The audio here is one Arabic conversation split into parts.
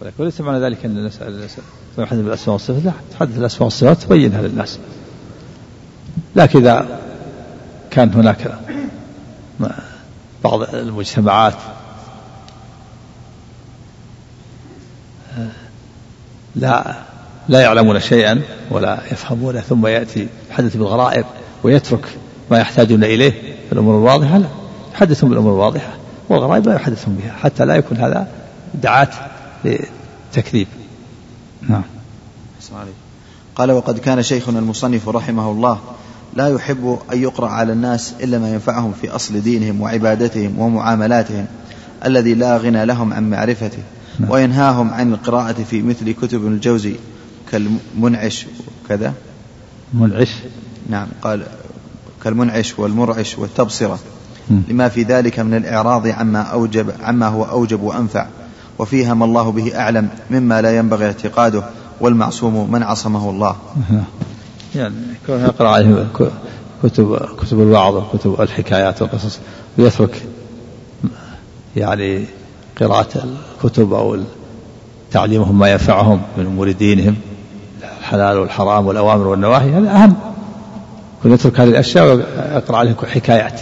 ولكن ليس معنى ذلك أن يحدث بالأسماء والصفات لا تحدث الأسماء والصفات تبينها للناس. لكن إذا كان هناك بعض المجتمعات لا لا يعلمون شيئا ولا يفهمون ثم يأتي يحدث بالغرائب ويترك ما يحتاجون إليه في الأمور الواضحة. لا يحدثهم بالأمور الواضحة والغرائب لا يحدثهم بها حتى لا يكون هذا دعاة لتكذيب. نعم. قال وقد كان شيخنا المصنف رحمه الله لا يحب أن يقرأ على الناس إلا ما ينفعهم في أصل دينهم وعبادتهم ومعاملاتهم الذي لا غنى لهم عن معرفته نعم. وينهاهم عن القراءة في مثل كتب الجوزي كالمنعش وكذا. منعش. نعم. قال كالمنعش والمرعش والتبصرة. لما في ذلك من الإعراض عما أوجب عما هو أوجب وأنفع. وفيها ما الله به أعلم مما لا ينبغي اعتقاده والمعصوم من عصمه الله. يعني يكون يقرأ عليه كتب كتب الوعظ وكتب الحكايات والقصص ويترك يعني قراءة الكتب أو تعليمهم ما ينفعهم من أمور دينهم الحلال والحرام والأوامر والنواهي هذا أهم. يكون يترك هذه الأشياء ويقرأ عليه حكايات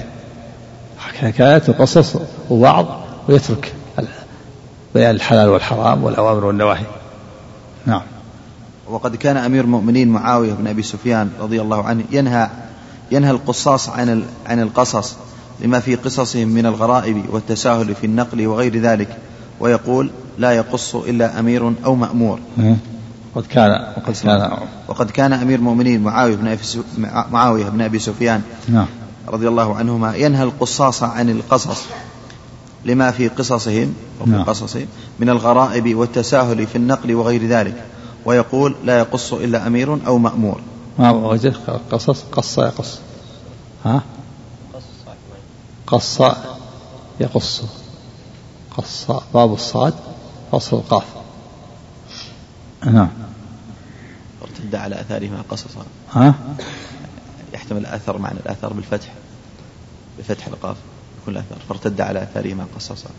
حكايات وقصص ووعظ ويترك. بيان الحلال والحرام والأوامر والنواهي. نعم. وقد كان أمير المؤمنين معاوية بن أبي سفيان رضي الله عنه ينهى ينهى القصاص عن عن القصص لما في قصصهم من الغرائب والتساهل في النقل وغير ذلك ويقول لا يقص إلا أمير أو مأمور. وقد كان وقد كان وقد كان أمير المؤمنين معاوية بن أبي معاوية بن أبي سفيان نعم. رضي الله عنهما ينهى القصاص عن القصص. لما في قصصهم وفي نعم. قصصهم من الغرائب والتساهل في النقل وغير ذلك. ويقول لا يقص إلا أمير أو مأمور. ما وجه؟ قصص قص يقص. ها؟ قص يقص. قص. باب الصاد فصل القاف. نعم. ارتد على آثارهما قصصا. ها؟ يحتمل الأثر معنى الأثر بالفتح بفتح القاف. يكون الأثر. فارتد على اثارهما قصصا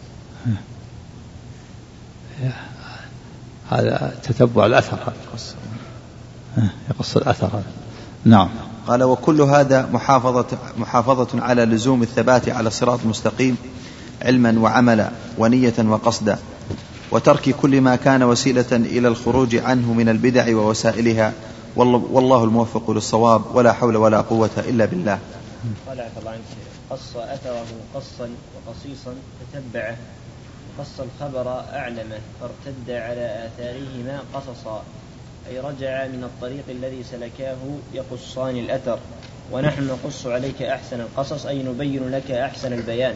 هذا تتبع الأثر. هذا يقص الأثر. هذا نعم. قال وكل هذا محافظة محافظة على لزوم الثبات على الصراط المستقيم علما وعملا ونية وقصدا وترك كل ما كان وسيلة إلى الخروج عنه من البدع ووسائلها. والله الموفق للصواب ولا حول ولا قوة إلا بالله. قال الله عنك قص أثره قصا وقصيصا تتبعه قص الخبر أعلمه فارتد على آثارهما قصصا أي رجع من الطريق الذي سلكاه يقصان الأثر. ونحن نقص عليك أحسن القصص أي نبين لك أحسن البيان.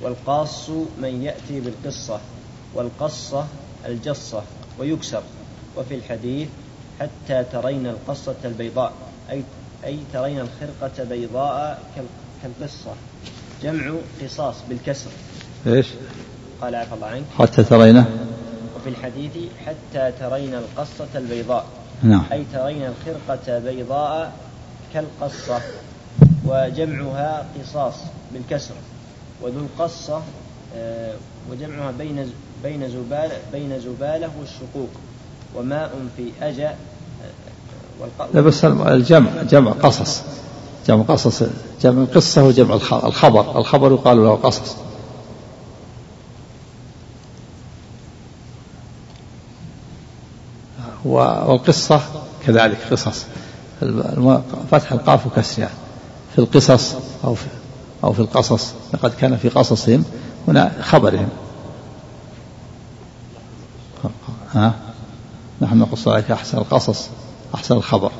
والقاص من يأتي بالقصة والقصة الجصة ويكسر. وفي الحديث حتى ترين القصة البيضاء أي أي ترين الخرقة بيضاء كالقصة جمع قصاص بالكسر. إيش؟ قال عفى الله عنك. حتى ترينه. وفي الحديث حتى ترين القصة البيضاء. نعم. أي ترين الخرقة بيضاء كالقصة. وجمعها قصاص بالكسر. وذو القصة آه، وجمعها بين بين زبالة بين زبالة والشقوق. وماء في أجا آه، لا بس الجمع جمع قصص. جمع قصص جمع قصة وجمع الخبر الخبر يقال له قصص. والقصة كذلك قصص. فتح القاف وكسرها في القصص أو في أو في القصص. لقد كان في قصصهم هنا خبرهم. ها؟ نحن نقص عليك أحسن القصص أحسن الخبر.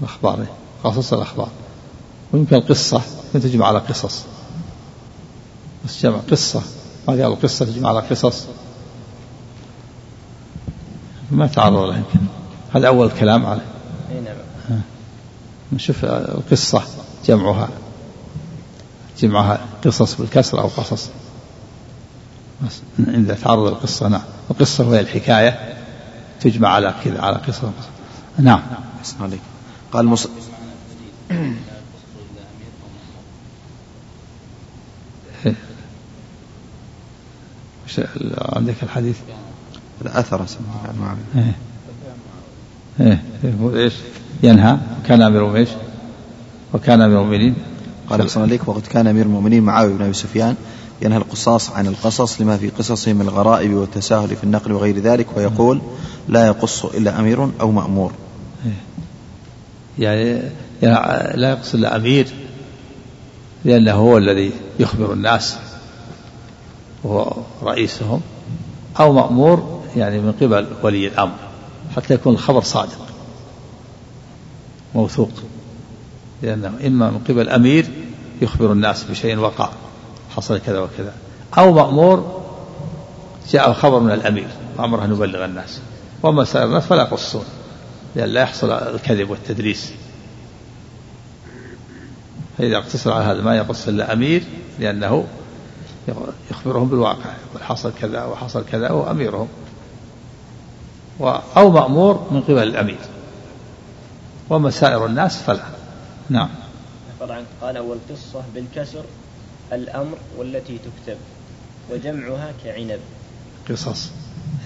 الأخبار. قصص الأخبار. ويمكن القصة يمكن تجمع على قصص. بس جمع قصة. ما قالوا قصة تجمع على قصص. ما تعرض له يمكن. هذا أول كلام عليه. نعم. نشوف القصة جمعها. جمعها قصص بالكسر أو قصص. بس إذا تعرض القصة نعم. القصة وهي الحكاية تجمع على كذا على قصة. نعم. عليك قال مص... عندك الحديث؟ الأثر إيه. إيه. إيه. إيش؟ ينهى. كان أمير إيش؟ وكان أمير المؤمنين. قال أحسن عليك وقد كان أمير المؤمنين معاوية بن أبي سفيان ينهى القصاص عن القصص لما في قصصه من الغرائب والتساهل في النقل وغير ذلك ويقول لا يقص إلا أمير أو مأمور. يعني لا يقص إلا أمير لأنه هو الذي يخبر الناس وهو رئيسهم أو مأمور يعني من قبل ولي الأمر حتى يكون الخبر صادق موثوق لأنه إما من قبل أمير يخبر الناس بشيء وقع حصل كذا وكذا أو مأمور جاء خبر من الأمير وأمره أن يبلغ الناس وأما سائر الناس فلا يقصون لأن لا يحصل الكذب والتدريس فإذا اقتصر على هذا ما يقص إلا أمير لأنه يخبرهم بالواقع يقول حصل كذا وحصل كذا وهو أميرهم أو مأمور من قبل الأمير. وما سائر الناس فلا. نعم. طبعا قال والقصة بالكسر الأمر والتي تكتب وجمعها كعنب. قصص.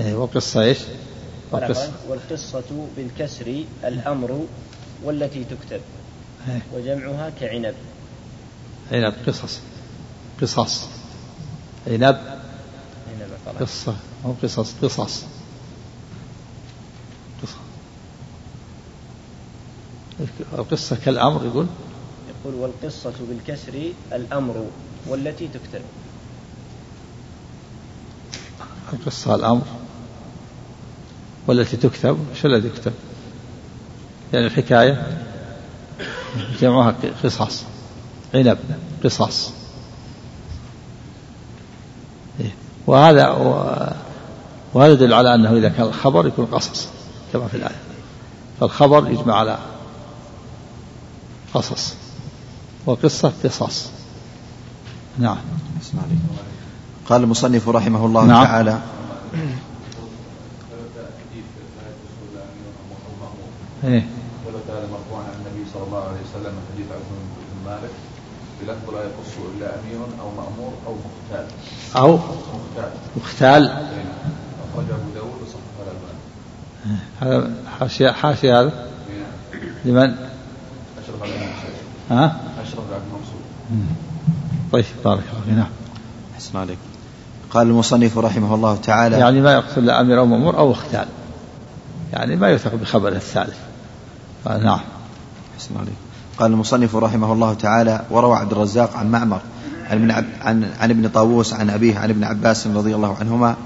إيه وقصة إيش؟ وقصة والقصة بالكسر الأمر والتي تكتب. وجمعها كعنب. عنب قصص. قصص. عنب. قصة. أو قصص قصص. القصة كالأمر يقول؟ يقول والقصة بالكسر الأمر والتي تكتب القصة الأمر والتي تكتب. شو الذي يكتب؟ يعني الحكاية جمعها قصص عنب قصص. إيه. وهذا وهذا يدل على أنه إذا كان الخبر يكون قصص كما في الآية. فالخبر يجمع على قصص وقصة قصص. نعم. قال المصنف رحمه الله نعم. تعالى إيه ولو كان مرفوعا عن النبي صلى الله عليه وسلم حديث عبد بن مالك بلفظ لا يقص إلا أمير أو مأمور أو مختال أو مختال مختال أخرجه أبو داود وصححه الالباني هذا حاشيه حاشية هذا؟ لمن؟ أشرف على ها؟ أشرف على المنصور طيب بارك الله نعم. حسن عليك قال المصنف رحمه الله تعالى يعني ما يقصد لا أمير أو مأمور أو اختال يعني ما يثق بخبر الثالث. نعم. حسن عليك قال المصنف رحمه الله تعالى وروى عبد الرزاق عن معمر عن ابن, عن, عن ابن طاووس عن أبيه عن ابن عباس رضي الله عنهما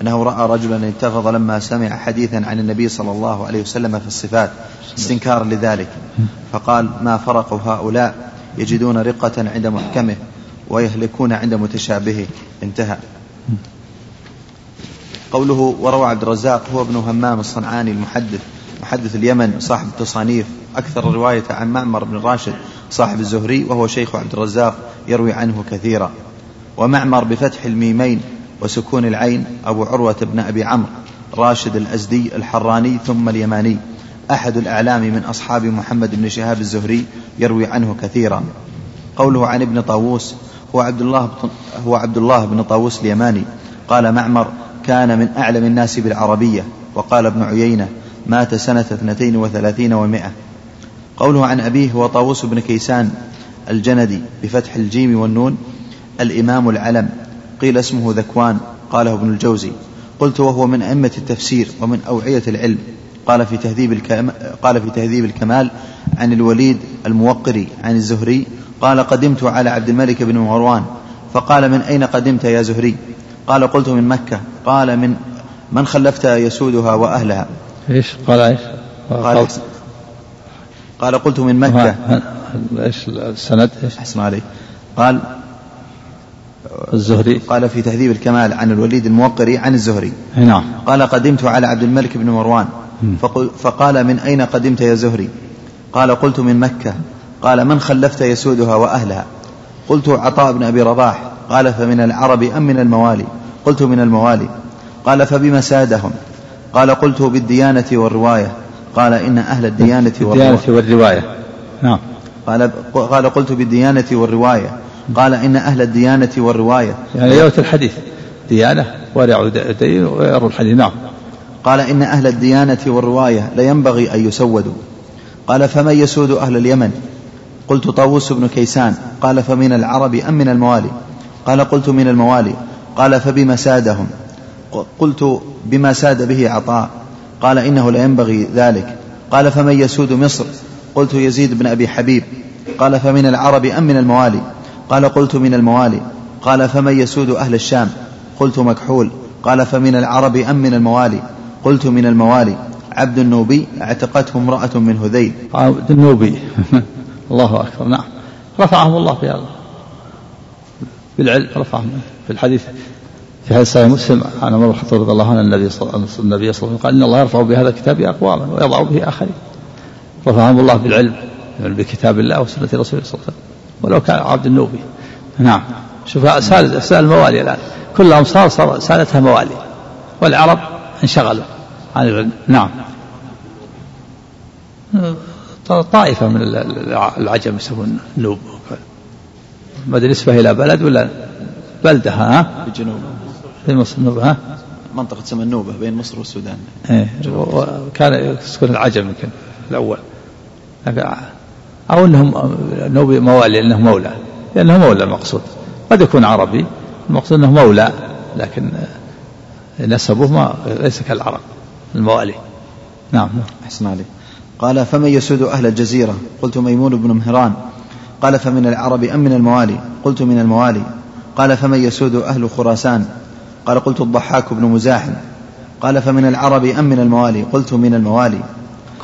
أنه رأى رجلا انتفض لما سمع حديثا عن النبي صلى الله عليه وسلم في الصفات استنكارا لذلك. فقال ما فرق هؤلاء؟ يجدون رقة عند محكمه ويهلكون عند متشابهه. انتهى. قوله وروى عبد الرزاق هو ابن همام الصنعاني المحدث محدث اليمن صاحب التصانيف. أكثر رواية عن معمر بن راشد صاحب الزهري وهو شيخ عبد الرزاق يروي عنه كثيرا. ومعمر بفتح الميمين وسكون العين أبو عروة بن أبي عمرو راشد الأزدي الحراني ثم اليماني. أحد الأعلام من أصحاب محمد بن شهاب الزهري يروي عنه كثيرا. قوله عن ابن طاووس هو عبد الله هو عبد الله بن طاووس اليماني. قال معمر كان من أعلم الناس بالعربية. وقال ابن عيينة مات سنة اثنتين وثلاثين ومائة. قوله عن أبيه هو طاووس بن كيسان الجندي بفتح الجيم والنون الإمام العلم قيل اسمه ذكوان قاله ابن الجوزي. قلت وهو من أئمة التفسير ومن أوعية العلم. قال في تهذيب الكمال قال في تهذيب الكمال عن الوليد الموقري عن الزهري قال قدمت على عبد الملك بن مروان فقال من أين قدمت يا زهري؟ قال قلت من مكة. قال من من خلفت يسودها وأهلها. إيش؟ قال قال, قال قلت من مكة. إيش السند؟ إيش؟ أحسن عليك. قال الزهري. قال في تهذيب الكمال عن الوليد الموقري عن الزهري. نعم. قال قدمت على عبد الملك بن مروان. فقال من أين قدمت يا زهري؟ قال قلت من مكة. قال من خلفت يسودها وأهلها؟ قلت عطاء بن أبي رباح. قال فمن العرب أم من الموالي؟ قلت من الموالي. قال فبما سادهم؟ قال قلت بالديانة والرواية. قال إن أهل الديانة والرواية, الديانة والرواية. نعم. قال قال قلت بالديانة والرواية. قال إن أهل الديانة والرواية. يعني رواية الحديث. ديانة ورع دين ويروا الحديث. نعم. قال إن أهل الديانة والرواية لينبغي أن يسودوا. قال فمن يسود أهل اليمن؟ قلت طاووس بن كيسان. قال فمن العرب أم من الموالي؟ قال قلت من الموالي. قال فبما سادهم. قلت بما ساد به عطاء. قال إنه لا ينبغي ذلك. قال فمن يسود مصر؟ قلت يزيد بن أبي حبيب. قال فمن العرب أم من الموالي؟ قال قلت من الموالي. قال فمن يسود أهل الشام؟ قلت مكحول. قال فمن العرب أم من الموالي؟ قلت من الموالي. عبد النوبي اعتقته امرأة من هذيل. عبد النوبي. الله أكبر. نعم. رفعهم الله في هذا. بالعلم رفعهم في الحديث. في حديث صحيح مسلم عن عمر الخطاب رضي الله عنه النبي صلى الله عليه وسلم قال إن الله يرفع بهذا الكتاب أقواما ويضع به آخرين. رفعهم الله بالعلم يعني بكتاب الله وسنة رسوله صلى الله عليه وسلم. ولو كان عبد النوبي. نعم. شوف سال سأل الموالي الآن. كل الامصار صار سألتها موالي. والعرب انشغلوا عن العلم. نعم. طائفة من العجم يسمون النوب ما نسبة إلى بلد ولا بلدة ها؟ بالجنوب في مصر النوبة ها؟ منطقة تسمى النوبة بين مصر والسودان. إيه وكان يسكن العجم يمكن. الأول. أو أنهم نوبي موالي لأنه مولى. لأنه مولى المقصود. قد يكون عربي المقصود أنه مولى لكن نسبه ما ليس كالعرب الموالي. نعم. أحسن عليك. قال فمن يسود أهل الجزيرة؟ قلت ميمون بن مهران. قال فمن العرب أم من الموالي؟ قلت من الموالي. قال فمن يسود أهل خراسان؟ قال قلت الضحاك بن مزاحم. قال فمن العرب أم من الموالي؟ قلت من الموالي.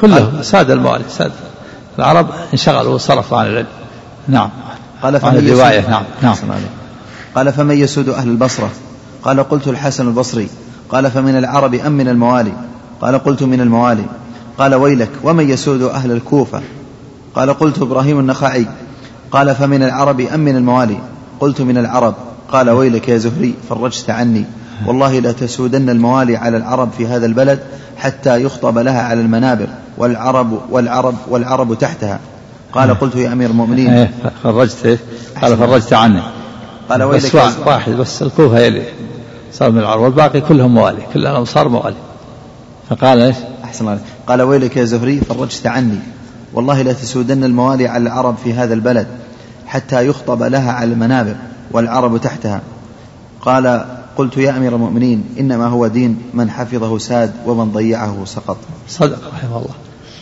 كله ساد الموالي ساد. العرب انشغلوا وصرفوا عن العلم. نعم. قال فمن الرواية. نعم. نعم. قال فمن يسود أهل البصرة؟ قال قلت الحسن البصري. قال فمن العرب أم من الموالي؟ قال قلت من الموالي. قال ويلك ومن يسود أهل الكوفة؟ قال قلت إبراهيم النخعي. قال فمن العرب أم من الموالي؟ قلت من العرب. قال ويلك يا زهري فرجت عني. والله لا تسودن الموالي على العرب في هذا البلد حتى يخطب لها على المنابر والعرب والعرب والعرب تحتها. قال قلت يا أمير المؤمنين. إيه، فرجت إيه؟ قال فرجت عني. قال ويلك بس واحد بس الكوفة هي صار من العرب والباقي كلهم موالي كلهم صار موالي. فقال إيش؟ أحسن الله قال ويلك يا زهري فرجت عني. والله لا تسودن الموالي على العرب في هذا البلد حتى يخطب لها على المنابر. والعرب تحتها. قال قلت يا أمير المؤمنين إنما هو دين من حفظه ساد ومن ضيعه سقط. صدق رحمه الله.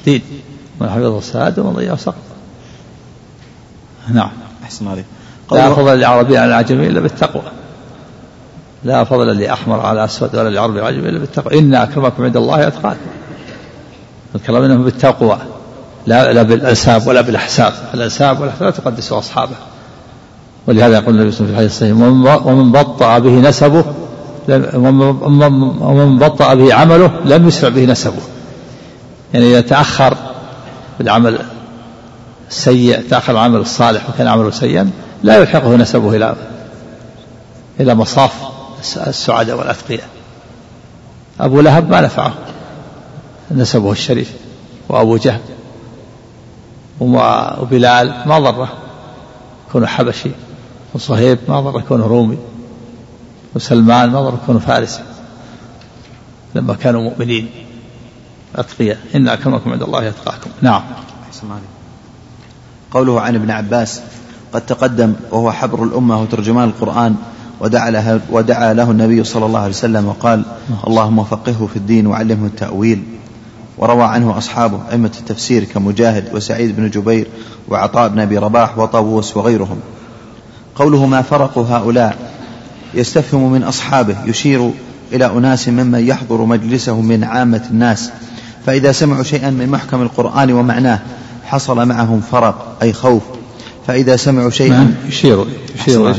دين من حفظه ساد ومن ضيعه سقط. نعم. أحسن عليك. لا فضل للعربي على العجمي إلا بالتقوى. لا فضل لأحمر على أسود ولا لعربي على عجمي إلا بالتقوى. إن أكرمكم عند الله أتقاكم. الكلام انهم بالتقوى. لا لا بالأنساب ولا بالأحساب. الأنساب والأحساب لا تقدس أصحابه. ولهذا يقول النبي صلى الله عليه وسلم ومن بطأ به نسبه ومن بطأ به عمله لم يسرع به نسبه. يعني إذا تأخر بالعمل السيء تأخر العمل الصالح وكان عمله سيئا لا يلحقه نسبه إلى إلى مصاف السعداء والأتقياء. أبو لهب ما نفعه نسبه الشريف وأبو جهل وبلال ما ضره. كونه حبشي. وصهيب ما ضره كونه رومي. وسلمان ما ضره كونه فارسي. لما كانوا مؤمنين. أتقياء إن أكرمكم عند الله يتقاكم نعم. قوله عن ابن عباس قد تقدم وهو حبر الأمة وترجمان القرآن ودعا له, ودعا له النبي صلى الله عليه وسلم وقال اللهم فقهه في الدين وعلمه التأويل. وروى عنه أصحابه أئمة التفسير كمجاهد وسعيد بن جبير وعطاء بن أبي رباح وطاووس وغيرهم. قوله ما فرق هؤلاء؟ يستفهم من أصحابه يشير إلى أناس ممن يحضر مجلسه من عامة الناس. فإذا سمعوا شيئا من محكم القرآن ومعناه حصل معهم فرق أي خوف. فإذا سمعوا شيئا نعم، يشير يشير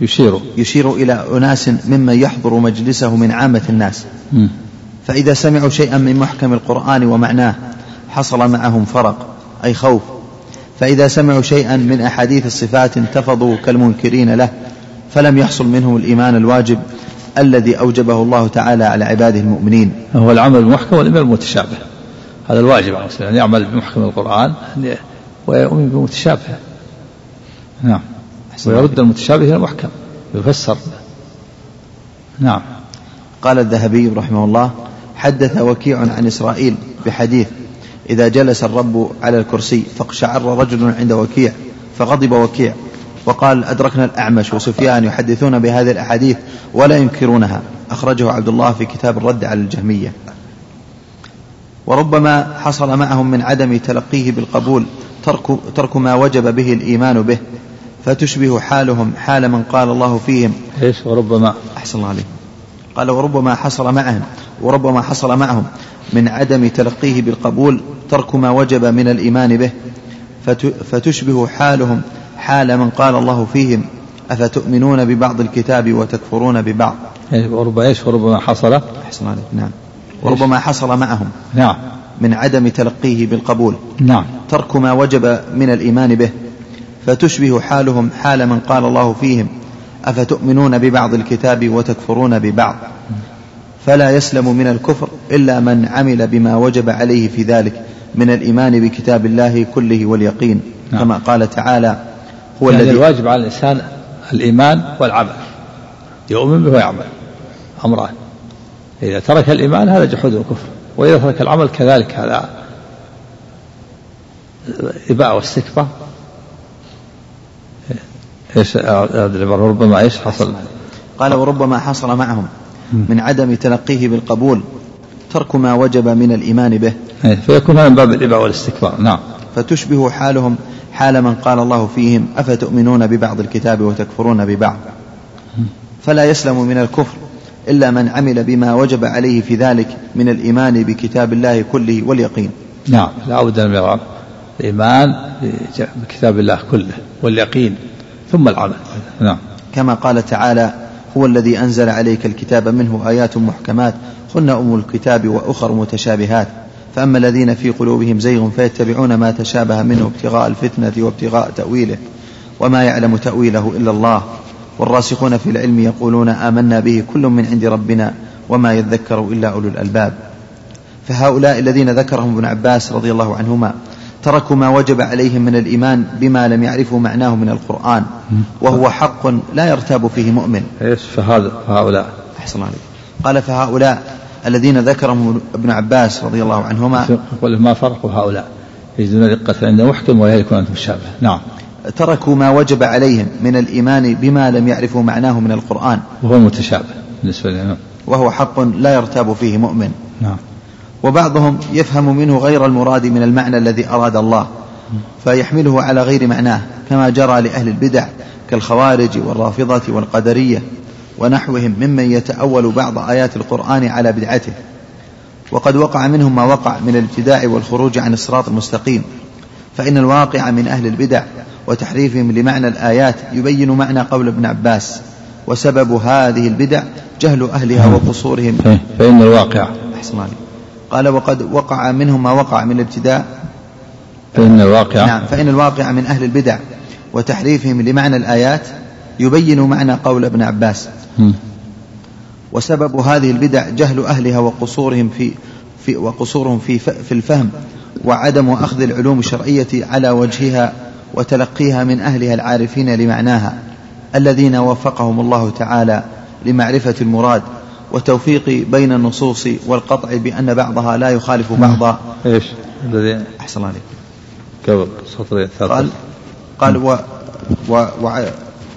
يشير. يشير إلى أناس ممن يحضر مجلسه من عامة الناس. فإذا سمعوا شيئا من محكم القرآن ومعناه حصل معهم فرق أي خوف. فإذا سمعوا شيئا من أحاديث الصفات انتفضوا كالمنكرين له فلم يحصل منهم الإيمان الواجب الذي أوجبه الله تعالى على عباده المؤمنين. هو العمل بالمحكم والإيمان بالمتشابه هذا الواجب على المسلم أن يعمل بمحكم القرآن ويؤمن بالمتشابه نعم. ويرد المتشابه إلى المحكم يفسر. نعم. قال الذهبي رحمه الله حدث وكيع عن إسرائيل بحديث إذا جلس الرب على الكرسي فاقشعر رجل عند وكيع فغضب وكيع وقال أدركنا الأعمش وسفيان يحدثون بهذه الأحاديث ولا ينكرونها. أخرجه عبد الله في كتاب الرد على الجهمية. وربما حصل معهم من عدم تلقيه بالقبول ترك, ترك ما وجب به الإيمان به فتشبه حالهم حال من قال الله فيهم. إيش؟ وربما. أحسن الله عليك. قال وربما حصل معهم وربما حصل معهم من عدم تلقيه بالقبول ترك ما وجب من الإيمان به. فتشبه حالهم حال من قال الله فيهم أفتؤمنون ببعض الكتاب وتكفرون ببعض؟ وربما إيش وربما حصل؟ أحسن عليك نعم. وربما حصل معهم نعم. من عدم تلقيه بالقبول نعم. ترك ما وجب من الإيمان به. فتشبه حالهم حال من قال الله فيهم أفتؤمنون ببعض الكتاب وتكفرون ببعض؟ فلا يسلم من الكفر إلا من عمل بما وجب عليه في ذلك من الإيمان بكتاب الله كله واليقين. نعم. كما قال تعالى هو يعني الذي الواجب على الإنسان الإيمان والعمل يؤمن به ويعمل. أمران إذا ترك الإيمان هذا جحود وكفر وإذا ترك العمل كذلك هذا إباء واستكبار. إيش ربما إيش حصل؟ قال وربما حصل معهم. من عدم تلقيه بالقبول ترك ما وجب من الإيمان به. إيه، فيكون هذا من باب الإباء والاستكبار. نعم. فتشبه حالهم حال من قال الله فيهم أفتؤمنون ببعض الكتاب وتكفرون ببعض؟ فلا يسلم من الكفر إلا من عمل بما وجب عليه في ذلك من الإيمان بكتاب الله كله واليقين. نعم. لا بد من الإيمان بكتاب الله كله واليقين ثم العمل. نعم. كما قال تعالى هو الذي أنزل عليك الكتاب منه آيات محكمات هن أم الكتاب وأخر متشابهات. فأما الذين في قلوبهم زيغ فيتبعون ما تشابه منه ابتغاء الفتنة وابتغاء تأويله وما يعلم تأويله إلا الله. والراسخون في العلم يقولون آمنا به كل من عند ربنا وما يذكر إلا أولو الألباب. فهؤلاء الذين ذكرهم ابن عباس رضي الله عنهما تركوا ما وجب عليهم من الإيمان بما لم يعرفوا معناه من القرآن. وهو حق لا يرتاب فيه مؤمن. إيش؟ فهذا فهؤلاء. أحسن عليك. قال فهؤلاء الذين ذكرهم ابن عباس رضي الله عنهما يقول ما فرق هؤلاء؟ يجدون دقة عند محكم ويهلكون مشابه نعم. تركوا ما وجب عليهم من الإيمان بما لم يعرفوا معناه من القرآن. وهو المتشابه بالنسبة لهم وهو حق لا يرتاب فيه مؤمن. نعم. وبعضهم يفهم منه غير المراد من المعنى الذي أراد الله فيحمله على غير معناه كما جرى لأهل البدع كالخوارج والرافضة والقدرية ونحوهم ممن يتأول بعض آيات القرآن على بدعته. وقد وقع منهم ما وقع من الابتداع والخروج عن الصراط المستقيم فإن الواقع من أهل البدع وتحريفهم لمعنى الآيات يبين معنى قول ابن عباس وسبب هذه البدع جهل أهلها وقصورهم. فإن الواقع أحسن عليك قال وقد وقع منهم ما وقع من الابتداء. فإن الواقع نعم فإن الواقع من أهل البدع وتحريفهم لمعنى الآيات يبين معنى قول ابن عباس. وسبب هذه البدع جهل أهلها وقصورهم في, في وقصورهم في في الفهم وعدم أخذ العلوم الشرعية على وجهها وتلقيها من أهلها العارفين لمعناها الذين وفقهم الله تعالى لمعرفة المراد. وتوفيق بين النصوص والقطع بأن بعضها لا يخالف بعضا. إيش؟ الذي أحسن عليك. قبل سطر قال قال و, و, و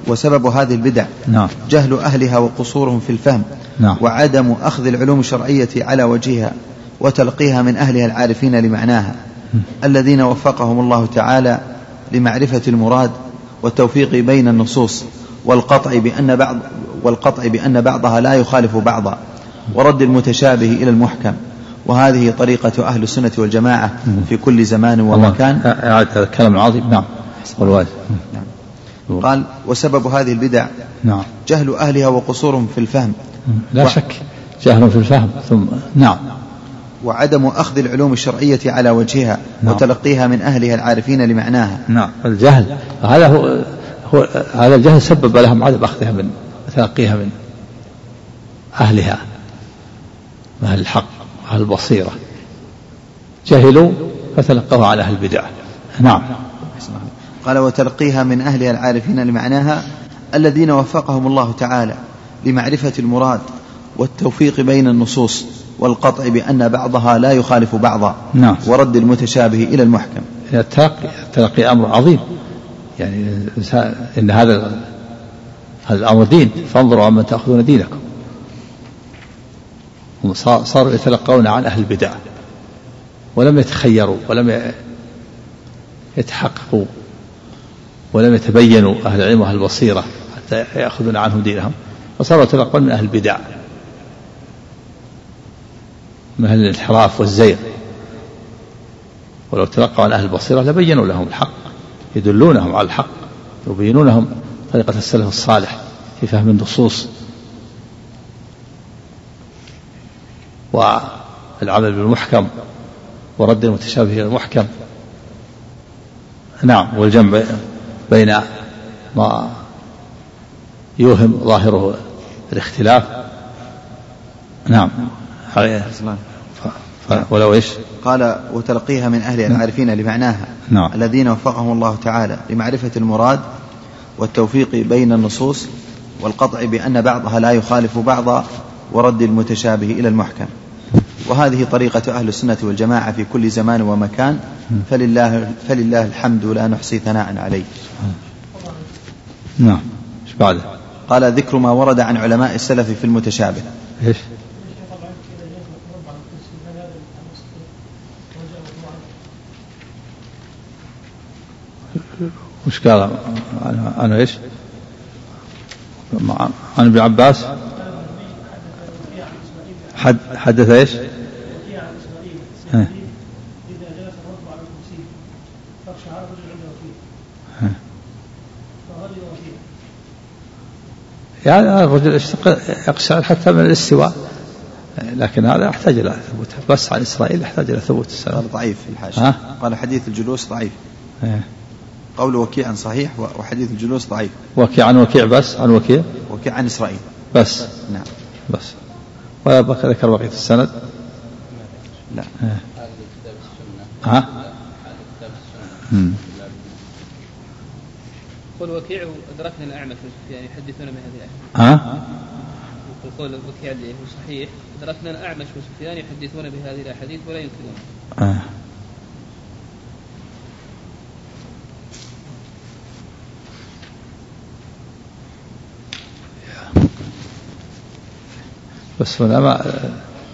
وسبب هذه البدع نعم. جهل أهلها وقصورهم في الفهم نعم. وعدم أخذ العلوم الشرعية على وجهها وتلقيها من أهلها العارفين لمعناها الذين وفقهم الله تعالى لمعرفة المراد والتوفيق بين النصوص والقطع بأن بعض والقطع بأن بعضها لا يخالف بعضا ورد المتشابه إلى المحكم. وهذه طريقة أهل السنة والجماعة في كل زمان ومكان. هذا الكلام العظيم. نعم نعم. قال وسبب هذه البدع نعم. جهل أهلها وقصورهم في الفهم. لا و... شك جهل في الفهم ثم نعم. وعدم أخذ العلوم الشرعية على وجهها نعم. وتلقيها من أهلها العارفين لمعناها. نعم الجهل هذا هو, هو هذا الجهل سبب لهم عدم أخذها من تلقيها من أهلها من أهل الحق أهل البصيرة. جهلوا فتلقوها على أهل البدع. نعم. قال وتلقيها من أهلها العارفين لمعناها الذين وفقهم الله تعالى لمعرفة المراد والتوفيق بين النصوص والقطع بأن بعضها لا يخالف بعضا نعم. ورد المتشابه إلى المحكم. التلقي التلقي أمر عظيم. يعني إن هذا هذا الأمر دين. فانظروا عمن تأخذون دينكم. هم صاروا يتلقون عن أهل البدع. ولم يتخيروا ولم يتحققوا ولم يتبينوا أهل العلم وأهل البصيرة حتى يأخذون عنهم دينهم. فصاروا يتلقون من أهل البدع. من أهل الانحراف والزيغ. ولو تلقوا عن أهل البصيرة لبينوا لهم الحق يدلونهم على الحق يبينونهم طريقة السلف الصالح في فهم النصوص. والعمل بالمحكم ورد المتشابه إلى المحكم. نعم والجمع بين ما يوهم ظاهره الاختلاف. نعم. ولو إيش؟ قال وتلقيها من أهل العارفين لمعناها نعم. الذين وفقهم الله تعالى لمعرفة المراد والتوفيق بين النصوص والقطع بأن بعضها لا يخالف بعضا ورد المتشابه إلى المحكم وهذه طريقة أهل السنة والجماعة في كل زمان ومكان فلله فلله الحمد لا نحصي ثناء عليه. نعم. إيش بعده؟ قال ذكر ما ورد عن علماء السلف في المتشابه. إيش؟ وش قال عن إيش؟ عن ابن عباس؟ حد حدث فيه يعني الرجل يقشعر حتى من الاستواء. لكن هذا يحتاج إلى ثبوت. بس عن إسرائيل يحتاج إلى ثبوت. السلام ضعيف في الحاشية. قال حديث الجلوس ضعيف. قول وكيع صحيح وحديث الجلوس ضعيف وكيع عن وكيع بس عن وكيع وكيع عن إسرائيل بس نعم بس وذكر بقية السند لا إيه. ها؟ قل وكيع أدركنا الأعمش وسفيان يحدثون بهذه الآية. ها؟ قول وكيع اللي هو صحيح أدركنا الأعمش وسفيان يحدثون بهذه الأحاديث ولا ينكرون. آه. بس هنا ما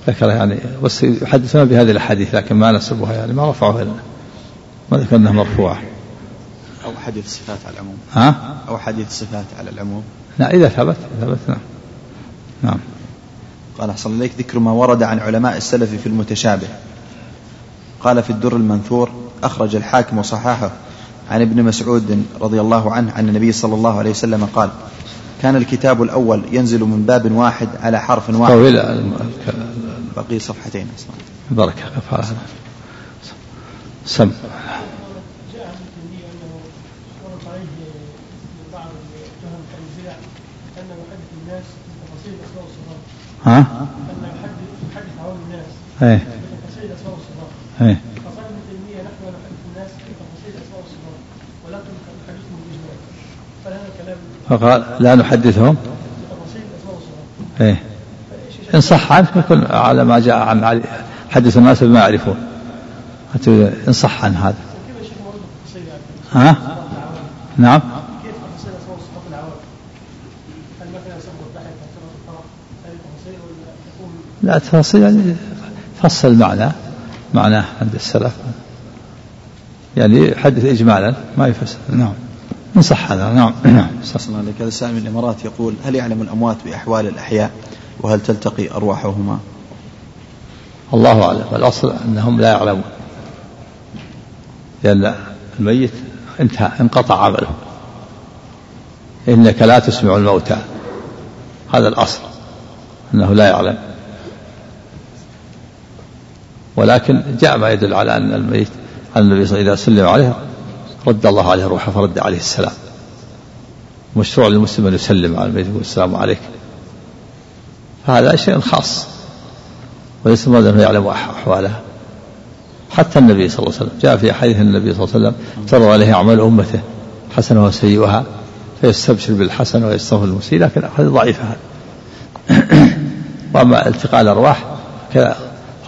ذكر يعني بس يحدثون بهذه الأحاديث لكن ما نسبوها يعني ما رفعوها لنا. ما ذكر إنها مرفوعة. أو حديث الصفات على العموم. ها؟ أو حديث الصفات على العموم. لا إذا ثبت ثبت نعم. نعم. قال أحسن إليك ذكر ما ورد عن علماء السلف في المتشابه. قال في الدر المنثور أخرج الحاكم وصححه عن ابن مسعود رضي الله عنه عن النبي صلى الله عليه وسلم قال كان الكتاب الأول ينزل من باب واحد على حرف واحد. طويل بقي صفحتين أصلا. بركة سم. ها؟ أن يحدث عوام الناس. إيه. إيه فقال ابن تيميه نحن نحدث الناس في تفاصيل الاسماء والصفات ولكن نحدثهم باجمال فهذا كلام فقال لا نحدثهم. إيه. إن صح عنه يكون على ما جاء عن علي حدث الناس بما يعرفون. إن صح عن هذا. ها؟ نعم. لا تفاصيل يعني فصل المعنى معناه عند السلف. يعني يحدث إجمالا ما يفسر. نعم. صح هذا. نعم. نعم. صلى الله عليه وسلم من الإمارات يقول هل يعلم الأموات بأحوال الأحياء وهل تلتقي أرواحهما؟ الله أعلم. الأصل أنهم لا يعلمون. لأن الميت انتهى انقطع عمله. إنك لا تسمع الموتى. هذا الأصل أنه لا يعلم. ولكن جاء ما يدل على أن الميت أن النبي صلى الله عليه وسلم إذا سلم عليه رد الله عليه روحه فرد عليه السلام. مشروع للمسلم أن يسلم على الميت ويقول السلام عليك. فهذا شيء خاص. وليس المراد أنه يعلم أحوالها حتى النبي صلى الله عليه وسلم. جاء في حديث النبي صلى الله عليه وسلم ترى عليه أعمال أمته حسنة وسيئها فيستبشر بالحسن ويستغفر المسيء لكن هذه ضعيفة. هذا وأما التقاء الأرواح كذا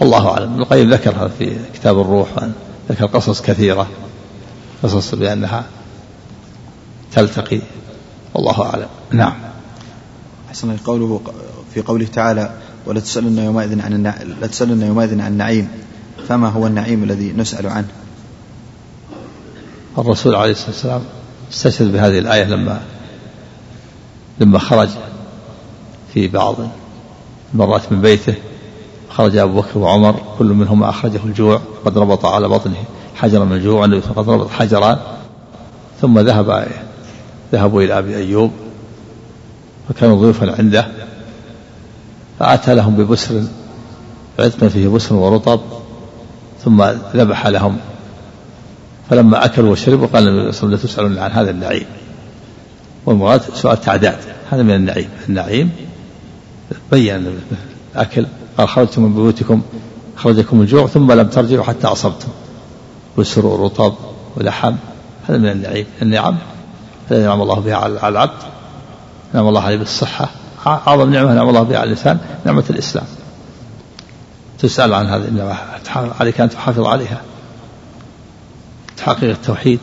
الله أعلم. ابن القيم ذكرها في كتاب الروح ذكر قصص كثيرة. قصص بأنها تلتقي. والله أعلم. نعم. أحسن قوله في قوله تعالى ولا تسألن يومئذ عن النع... لا تسألن يومئذ عن النعيم. فما هو النعيم الذي نسأل عنه؟ الرسول عليه الصلاة والسلام استشهد بهذه الآية لما لما خرج في بعض المرات من بيته. خرج أبو بكر وعمر كل منهما أخرجه الجوع قد ربط على بطنه. حجرا الجوع والنبي قد ربط حجران ثم ذهب ذهبوا إلى أبي أيوب فكانوا ضيوفا عنده فأتى لهم ببسر عتق فيه بسر ورطب ثم ذبح لهم. فلما أكلوا وشربوا قال النبي صلى الله عليه وسلم عن هذا النعيم. والمراد سؤال تعداد هذا من النعيم النعيم بين الأكل قال خرجتم من بيوتكم خرجكم الجوع ثم لم ترجعوا حتى أصبتم. بسر ورطب ولحم هذا من النعيم. النعم الذي نعم الله بها على العبد. نعم الله عليه بالصحة. أعظم نعمة نعم الله بها على الإنسان نعمة الإسلام. تسأل عن هذه النعمة. عليك أن تحافظ عليها. تحقق التوحيد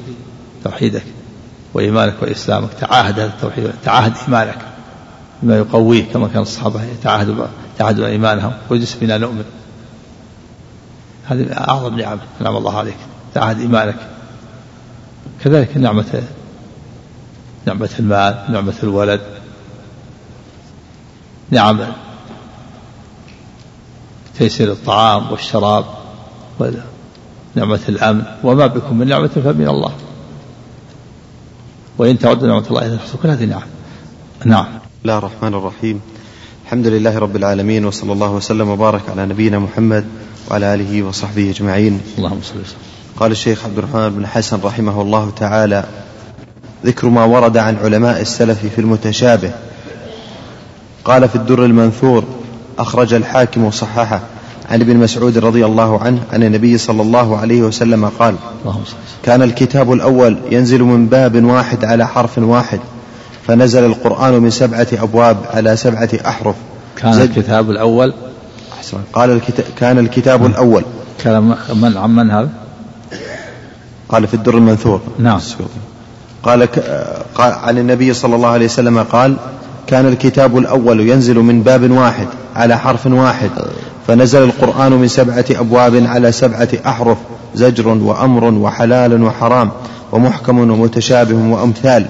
توحيدك وإيمانك وإسلامك. تعاهد هذا التوحيد تعاهد إيمانك بما يقويه كما كان الصحابة يتعاهدوا تعاهدوا إيمانهم. ويجلس بنا نؤمن. هذه أعظم نعم نعم الله عليك. تعاهد إيمانك. كذلك نعمة نعمة المال نعمة الولد. نعم. تيسير الطعام والشراب ونعمة الأمن. وما بكم من نعمة فمن الله. وإن تعدوا نعمة الله إذا تحصوا كل هذه نعم. نعم. الله الرحمن الرحيم. الحمد لله رب العالمين وصلى الله وسلم وبارك على نبينا محمد وعلى آله وصحبه أجمعين. اللهم صل وسلم. قال الشيخ عبد الرحمن بن حسن رحمه الله تعالى ذكر ما ورد عن علماء السلف في المتشابه. قال في الدر المنثور أخرج الحاكم وصححه عن ابن مسعود رضي الله عنه عن النبي صلى الله عليه وسلم قال كان الكتاب الأول ينزل من باب واحد على حرف واحد فنزل القرآن من سبعة أبواب على سبعة أحرف. كان الكتاب الأول؟ قال الكتاب كان الكتاب الأول. كان من عن من هذا؟ قال في الدر المنثور. نعم قال, قال عن النبي صلى الله عليه وسلم قال كان الكتاب الأول ينزل من باب واحد على حرف واحد فنزل القرآن من سبعة أبواب على سبعة أحرف زجر وأمر وحلال وحرام ومحكم ومتشابه وأمثال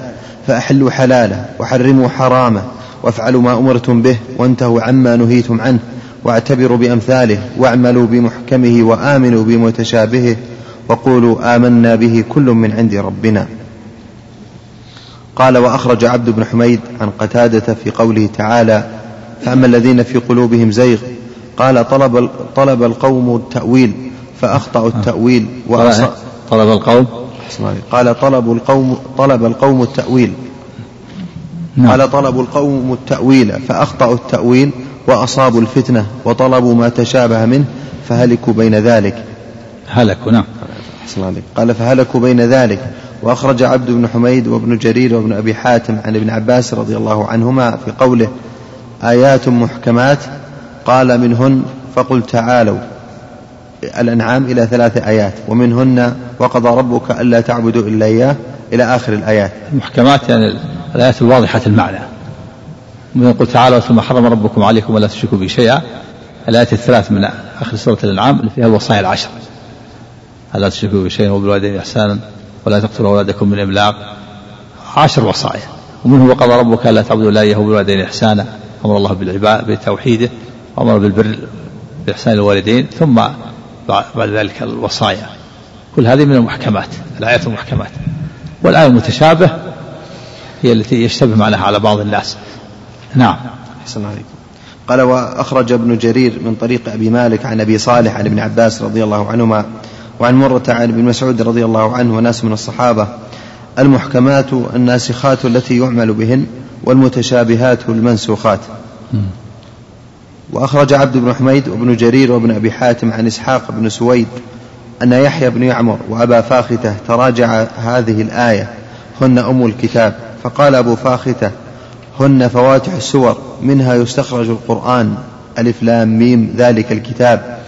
فأحلوا حلاله وحرموا حرامه وافعلوا ما أمرتم به وانتهوا عما نهيتم عنه واعتبروا بأمثاله واعملوا بمحكمه وآمنوا بمتشابهه وقولوا آمنا به كل من عند ربنا. قال وأخرج عبد بن حميد عن قتادة في قوله تعالى فأما الذين في قلوبهم زيغ قال طلب طلب القوم التأويل فأخطأوا التأويل وأص... طلب القوم؟ قال طلب القوم طلب القوم التأويل. نعم. قال طلب القوم التأويل فأخطأوا التأويل وأصابوا الفتنة وطلبوا ما تشابه منه فهلكوا بين ذلك. هلكوا نعم. قال فهلكوا بين ذلك. وأخرج عبد بن حميد وابن جرير وابن أبي حاتم عن ابن عباس رضي الله عنهما في قوله آيات محكمات. قال منهن. فقل تعالوا. الأنعام إلى ثلاث آيات. ومنهن. وقضى ربك ألا تعبدوا إلا إياه. إلى آخر الآيات. المحكمات يعني الآيات الواضحة المعنى. من قل تعالوا ثم حرم ربكم عليكم ولا تشركوا به شيئا. الآيات الثلاث من آخر سورة الأنعام اللي فيها الوصايا العشر. ألا تشركوا بشيء وبالوالدين إحسانا ولا تقتلوا أولادكم من إملاق. عشر وصايا. ومنه وقضى ربك ألا تعبدوا إلا إياه وبالوالدين إحسانا. أمر الله بالعباد بتوحيده. وأمر بالبر بإحسان الوالدين. ثم بعد ذلك الوصايا. كل هذه من المحكمات الآيات المحكمات. والآية المتشابه هي التي يشتبه معناها على بعض الناس. نعم. أحسن عليكم. قال وأخرج ابن جرير من طريق أبي مالك عن أبي صالح عن ابن عباس رضي الله عنهما وعن مرة عن ابن مسعود رضي الله عنه وناس من الصحابة المحكمات الناسخات التي يعمل بهن والمتشابهات المنسوخات. وأخرج عبد بن حميد وابن جرير وابن أبي حاتم عن إسحاق بن سويد أن يحيى بن يعمر وأبا فاختة تراجع هذه الآية هن أم الكتاب. فقال أبو فاختة هن فواتح السور منها يستخرج القرآن ألف لام ميم ذلك الكتاب.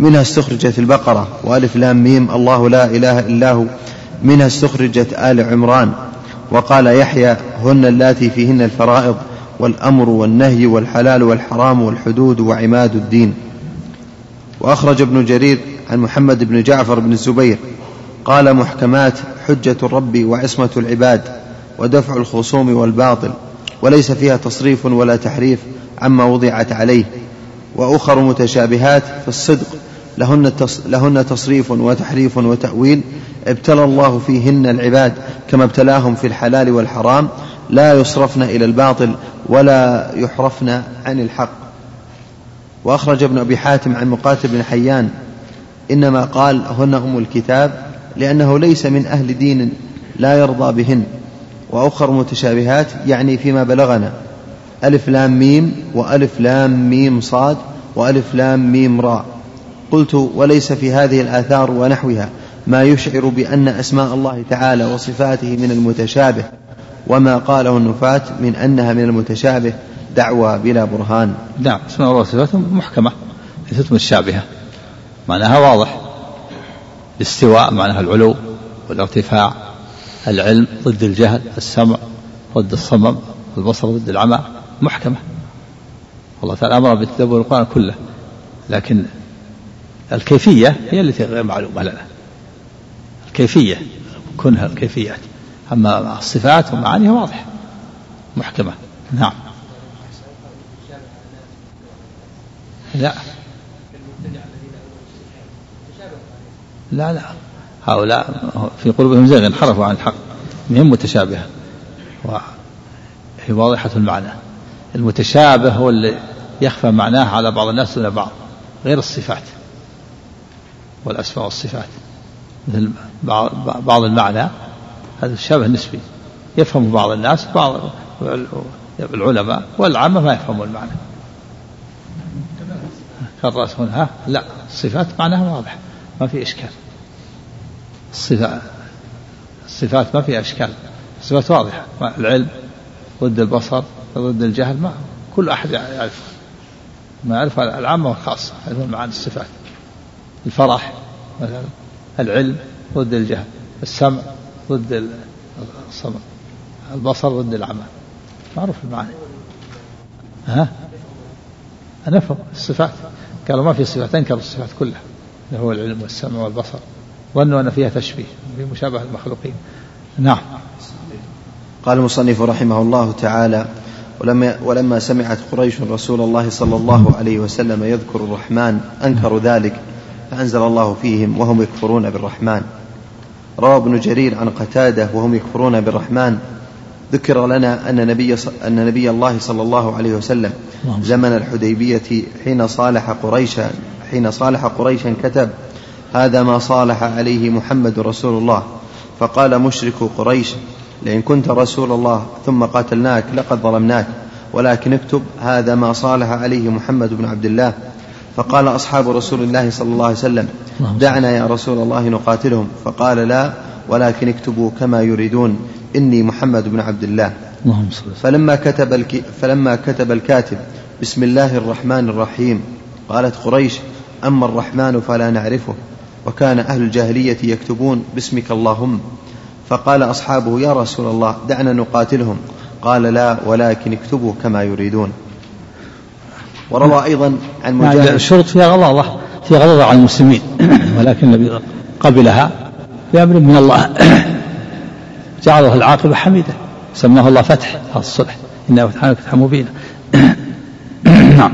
منها استخرجت البقرة وألف لام ميم الله لا إله إلا هو. منها استخرجت آل عمران وقال يحيى هن اللاتي فيهن الفرائض والأمر والنهي والحلال والحرام والحدود وعماد الدين. وأخرج ابن جرير عن محمد بن جعفر بن الزبير قال محكمات حجة الرب وعصمة العباد ودفع الخصوم والباطل وليس فيها تصريف ولا تحريف عما وضعت عليه. وأخر متشابهات في الصدق لهن, لهن تصريف وتحريف وتأويل ابتلى الله فيهن العباد كما ابتلاهم في الحلال والحرام. لا يصرفن إلى الباطل ولا يحرفن عن الحق. وأخرج ابن أبي حاتم عن مقاتل بن حيان إنما قال هن أم الكتاب لأنه ليس من أهل دين لا يرضى بهن. وأخر متشابهات يعني فيما بلغنا ألف لام ميم وألف لام ميم صاد وألف لام ميم راء. قلت وليس في هذه الآثار ونحوها ما يشعر بأن أسماء الله تعالى وصفاته من المتشابه وما قاله النفاة من أنها من المتشابه دعوى بلا برهان. نعم أسماء الله وصفاته محكمة ليست متشابهة. معناها واضح. الاستواء معناها العلو والارتفاع العلم ضد الجهل السمع ضد الصمم البصر ضد العمى محكمة. الله تعالى أمر بتدبر القرآن كله لكن الكيفية هي التي غير معلومة لنا. الكيفية كونها الكيفيات أما الصفات ومعانيها واضحة محكمة. نعم. لا. لا لا. هؤلاء في قلوبهم زيغ انحرفوا عن الحق. هم متشابهة. وهي واضحة المعنى. المتشابه هو اللي يخفى معناه على بعض الناس دون بعض غير الصفات. والأسماء والصفات. مثل بعض المعنى هذا الشبه نسبي يفهم بعض الناس بعض العلماء والعامة ما يفهمون المعنى. كالرأس هنا؟ لا. الصفات معناها واضح. ما في إشكال. الصفات الصفات ما فيها إشكال. الصفات واضحة. العلم ضد البصر ضد الجهل ما كل أحد يعرف ما يعرف العامة والخاصة يعرفون معاني الصفات. الفرح مثلا العلم ضد الجهل السمع ضد الصمم البصر ضد العمى معروف المعاني. ها؟ نفهم الصفات. قالوا ما في صفات أنكروا الصفات كلها. اللي هو العلم والسمع والبصر. ظنوا أن فيها تشبيه في مشابهة المخلوقين. نعم. قال المصنف رحمه الله تعالى ولما, ولما سمعت قريش رسول الله صلى الله عليه وسلم يذكر الرحمن أنكروا ذلك. فأنزل الله فيهم وهم يكفرون بالرحمن. روى ابن جرير عن قتادة وهم يكفرون بالرحمن. ذكر لنا أن نبي, أن نبي الله صلى الله عليه وسلم زمن الحديبية حين صالح قريشا حين صالح قريشا كتب هذا ما صالح عليه محمد رسول الله. فقال مشرك قريش لئن كنت رسول الله ثم قاتلناك لقد ظلمناك ولكن اكتب هذا ما صالح عليه محمد بن عبد الله. فقال أصحاب رسول الله صلى الله عليه وسلم دعنا يا رسول الله نقاتلهم. فقال لا ولكن اكتبوا كما يريدون. إني محمد بن عبد الله. فلما كتب, الك... فلما كتب الكاتب بسم الله الرحمن الرحيم. قالت قريش أما الرحمن فلا نعرفه وكان أهل الجاهلية يكتبون باسمك اللهم. فقال أصحابه يا رسول الله دعنا نقاتلهم. قال لا ولكن اكتبوا كما يريدون. وروى أيضا عن مجاهد. يعني الشرط فيها غضاضة فيها غضاضة على المسلمين. ولكن النبي قبلها بأمر من الله. جعله العاقبة حميدة. سماه الله فتح الصلح إنه فتحنا فتحا مبينا. نعم.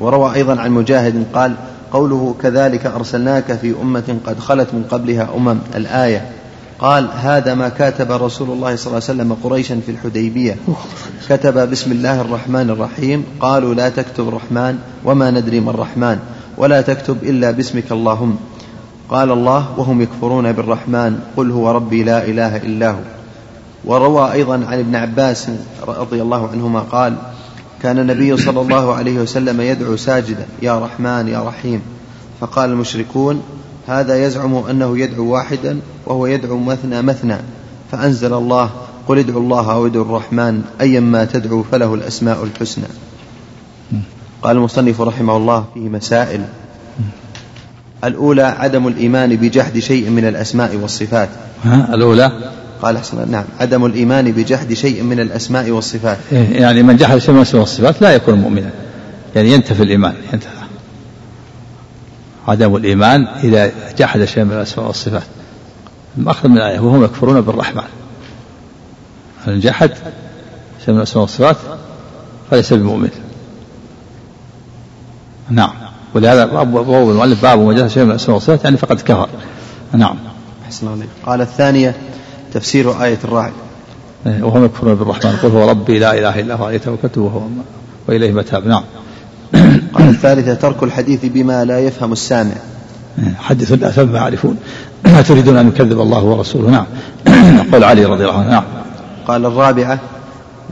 وروى أيضا عن مجاهد قال قوله كذلك أرسلناك في أمة قد خلت من قبلها أمم. الآية قال هذا ما كاتب رسول الله صلى الله عليه وسلم قريشا في الحديبية. كتب بسم الله الرحمن الرحيم قالوا لا تكتب الرحمن وما ندري ما الرحمن ولا تكتب إلا باسمك اللهم. قال الله وهم يكفرون بالرحمن قل هو ربي لا إله إلا هو. وروى أيضا عن ابن عباس رضي الله عنهما قال كان النبي صلى الله عليه وسلم يدعو ساجدا يا رحمن يا رحيم. فقال المشركون هذا يزعم أنه يدعو واحدا وهو يدعو مثنى مثنى فأنزل الله قل ادعوا الله أو ادعوا الرحمن أيا ما تدعو فله الأسماء الحسنى. قال المصنف رحمه الله فيه مسائل. الأولى عدم الإيمان بجحد شيء من الأسماء والصفات. ها الأولى؟ قال أحسن نعم عدم الإيمان بجحد شيء من الأسماء والصفات. إيه، يعني من جحد شيء من الأسماء والصفات لا يكون مؤمنا يعني ينتفي الإيمان ينتفي. عدم الإيمان إذا جحد شيء من الأسماء والصفات. مأخذ من الآية وهم يكفرون بالرحمن. من جحد شيء من الأسماء والصفات؟ فليس بمؤمن. نعم. ولهذا باب المؤلف باب جحد شيء من الأسماء والصفات يعني فقد كفر. نعم. أحسن قال الثانية تفسير آية الراعي. إيه، وهم يكفرون بالرحمن. قل هو ربي لا إله إلا هو عليه توكلت وهو وإليه متاب. نعم. الثالثة ترك الحديث بما لا يفهم السامع. حدث الناس بما يعرفون. ما تريدون أن يكذب الله ورسوله؟ نعم. قول علي رضي الله عنه نعم. قال الرابعة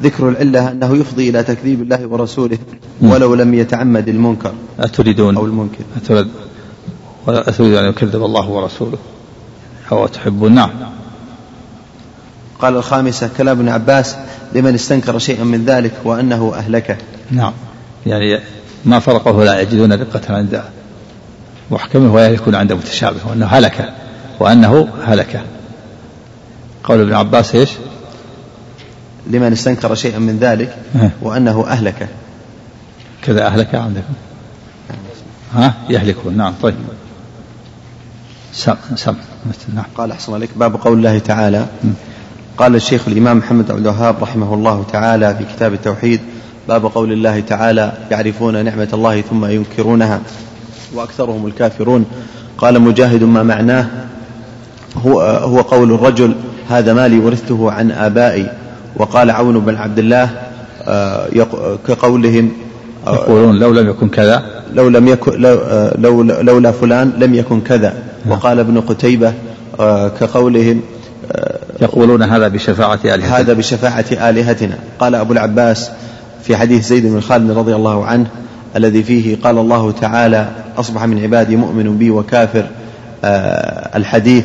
ذكر العلة أنه يفضي إلى تكذيب الله ورسوله ولو لم يتعمد المنكر. أتريدون أو المنكر. أتريد أتريد أن يكذب الله ورسوله؟ أو تحبون؟ نعم. قال الخامسة كلام ابن عباس لمن استنكر شيئا من ذلك وأنه أهلكه. نعم. يعني ما فرقه لا يجدون رقة عند محكمه ولا يكون عند متشابه وأنه هلك وأنه هلك. قول ابن عباس إيش؟ لمن استنكر شيئا من ذلك وأنه أهلك. كذا أهلك عندكم. ها؟ يهلكون. نعم طيب. سم سم. نعم. قال أحسن عليك باب قول الله تعالى. قال الشيخ الإمام محمد عبد الوهاب رحمه الله تعالى في كتاب التوحيد باب قول الله تعالى يعرفون نعمة الله ثم ينكرونها وأكثرهم الكافرون. قال مجاهد ما معناه؟ هو, هو قول الرجل هذا مالي ورثته عن آبائي. وقال عون بن عبد الله آه، كقولهم آه، يقولون لو لم يكن كذا. لو لم يكن لو آه، لو لولا فلان لم يكن كذا. نعم. وقال ابن قتيبة كقولهم يقولون هذا بشفاعة آلهتنا. هذا بشفاعة آلهتنا. قال أبو العباس في حديث زيد بن خالد رضي الله عنه الذي فيه قال الله تعالى أصبح من عبادي مؤمن بي وكافر آه، الحديث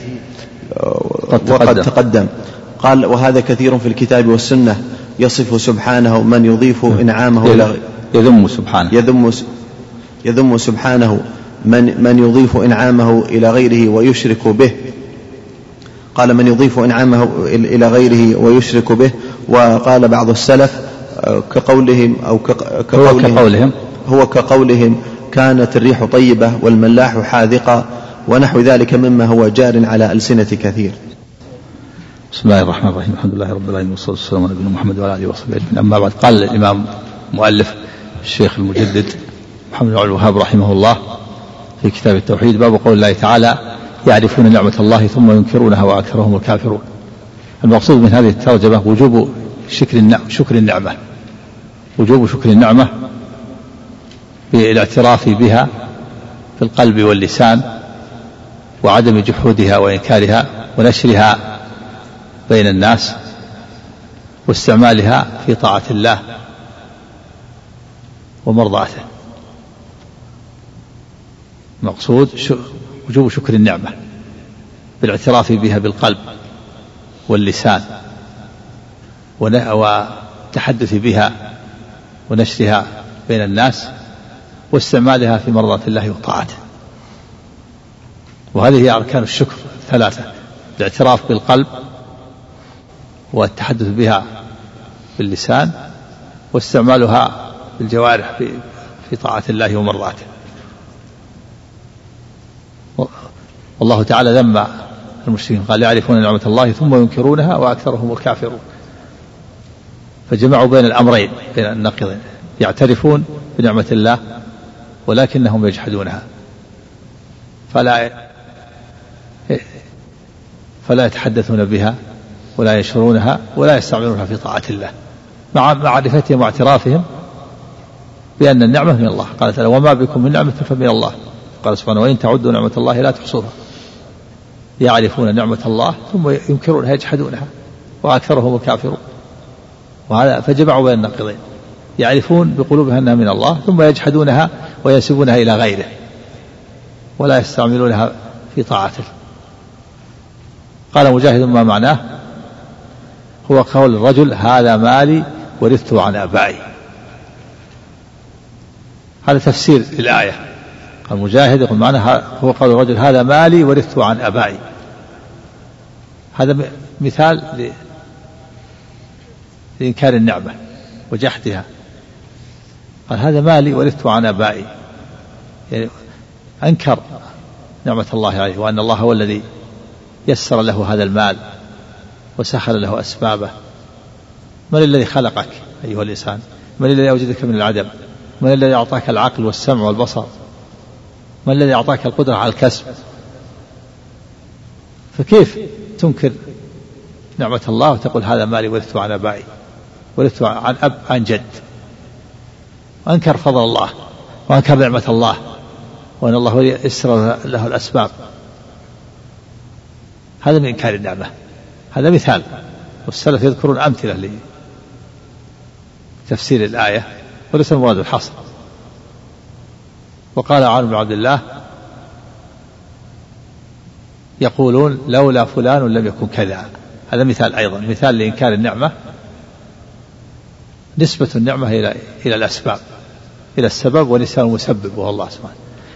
قد وقد تقدم. تقدم. قال وهذا كثير في الكتاب والسنة يصف سبحانه من يضيف إنعامه إلى يذم سبحانه. يذم يذم سبحانه من من يضيف إنعامه إلى غيره ويشرك به. قال من يضيف إنعامه إلى غيره ويشرك به. وقال بعض السلف كقولهم أو كقولهم, هو كقولهم. هو كقولهم كانت الريح طيبة والملاح حاذقا ونحو ذلك مما هو جار على ألسنة كثير. بسم الله الرحمن الرحيم. الحمد لله رب العالمين والصلاة والسلام على نبينا محمد وعلى آله وصحبه أجمعين. أما بعد قال الإمام مؤلف الشيخ المجدد محمد بن الوهاب رحمه الله في كتاب التوحيد باب قول الله تعالى يعرفون نعمة الله ثم ينكرونها وأكثرهم الكافرون. المقصود من هذه الترجمة وجوب شكر شكر النعمة. وجوب شكر النعمة بالاعتراف بها في القلب واللسان وعدم جحودها وإنكارها ونشرها بين الناس واستعمالها في طاعة الله ومرضاته. مقصود وجوب شكر النعمة بالاعتراف بها بالقلب واللسان. والتحدث بها ونشرها بين الناس واستعمالها في مرضاة الله وطاعته. وهذه هي أركان الشكر ثلاثة الاعتراف بالقلب والتحدث بها باللسان واستعمالها بالجوارح في في طاعة الله ومرضاته. والله تعالى ذم المشركين قال يعرفون نعمة الله ثم ينكرونها وأكثرهم الكافرون. فجمعوا بين الأمرين بين النقيضين يعترفون بنعمة الله ولكنهم يجحدونها. فلا فلا يتحدثون بها ولا ينشرونها ولا يستعملونها في طاعة الله. مع معرفتهم واعترافهم بأن النعمة من الله. قال تعالى وما بكم من نعمة فمن الله. قال سبحانه وإن تعدوا نعمة الله لا تحصوها. يعرفون نعمة الله ثم ينكرونها يجحدونها وأكثرهم الكافرون وهذا فجمعوا بين النقيضين. يعرفون بقلوبها أنها من الله ثم يجحدونها وينسبونها إلى غيره. ولا يستعملونها في طاعته. قال مجاهد ما معناه؟ هو قول الرجل هذا مالي ورثته عن آبائي. هذا تفسير الآية قال مجاهد يقول معناها هو قول الرجل هذا مالي ورثته عن أبائي. هذا مثال لإنكار النعمة وجحدها. قال هذا مالي ورثته عن أبائي. يعني أنكر نعمة الله عليه وأن الله هو الذي يسر له هذا المال وسخر له أسبابه. من الذي خلقك أيها الإنسان؟ من الذي أوجدك من العدم؟ من الذي أعطاك العقل والسمع والبصر؟ من الذي أعطاك القدرة على الكسب؟ فكيف تنكر نعمة الله وتقول هذا مالي ورثته عن أبائي؟ ورثته عن أب عن جد. أنكر فضل الله وأنكر نعمة الله وأن الله يسر له الأسباب. هذا من إنكار النعمة. هذا مثال. والسلف يذكرون أمثلة لتفسير الآية وليس المراد الحصر. وقال عون بن عبد الله يقولون لولا فلان لم يكن كذا. هذا مثال أيضا مثال لإنكار النعمة. نسبة النعمة إلى إلى الأسباب إلى السبب ولسان المسبب وهو الله سبحانه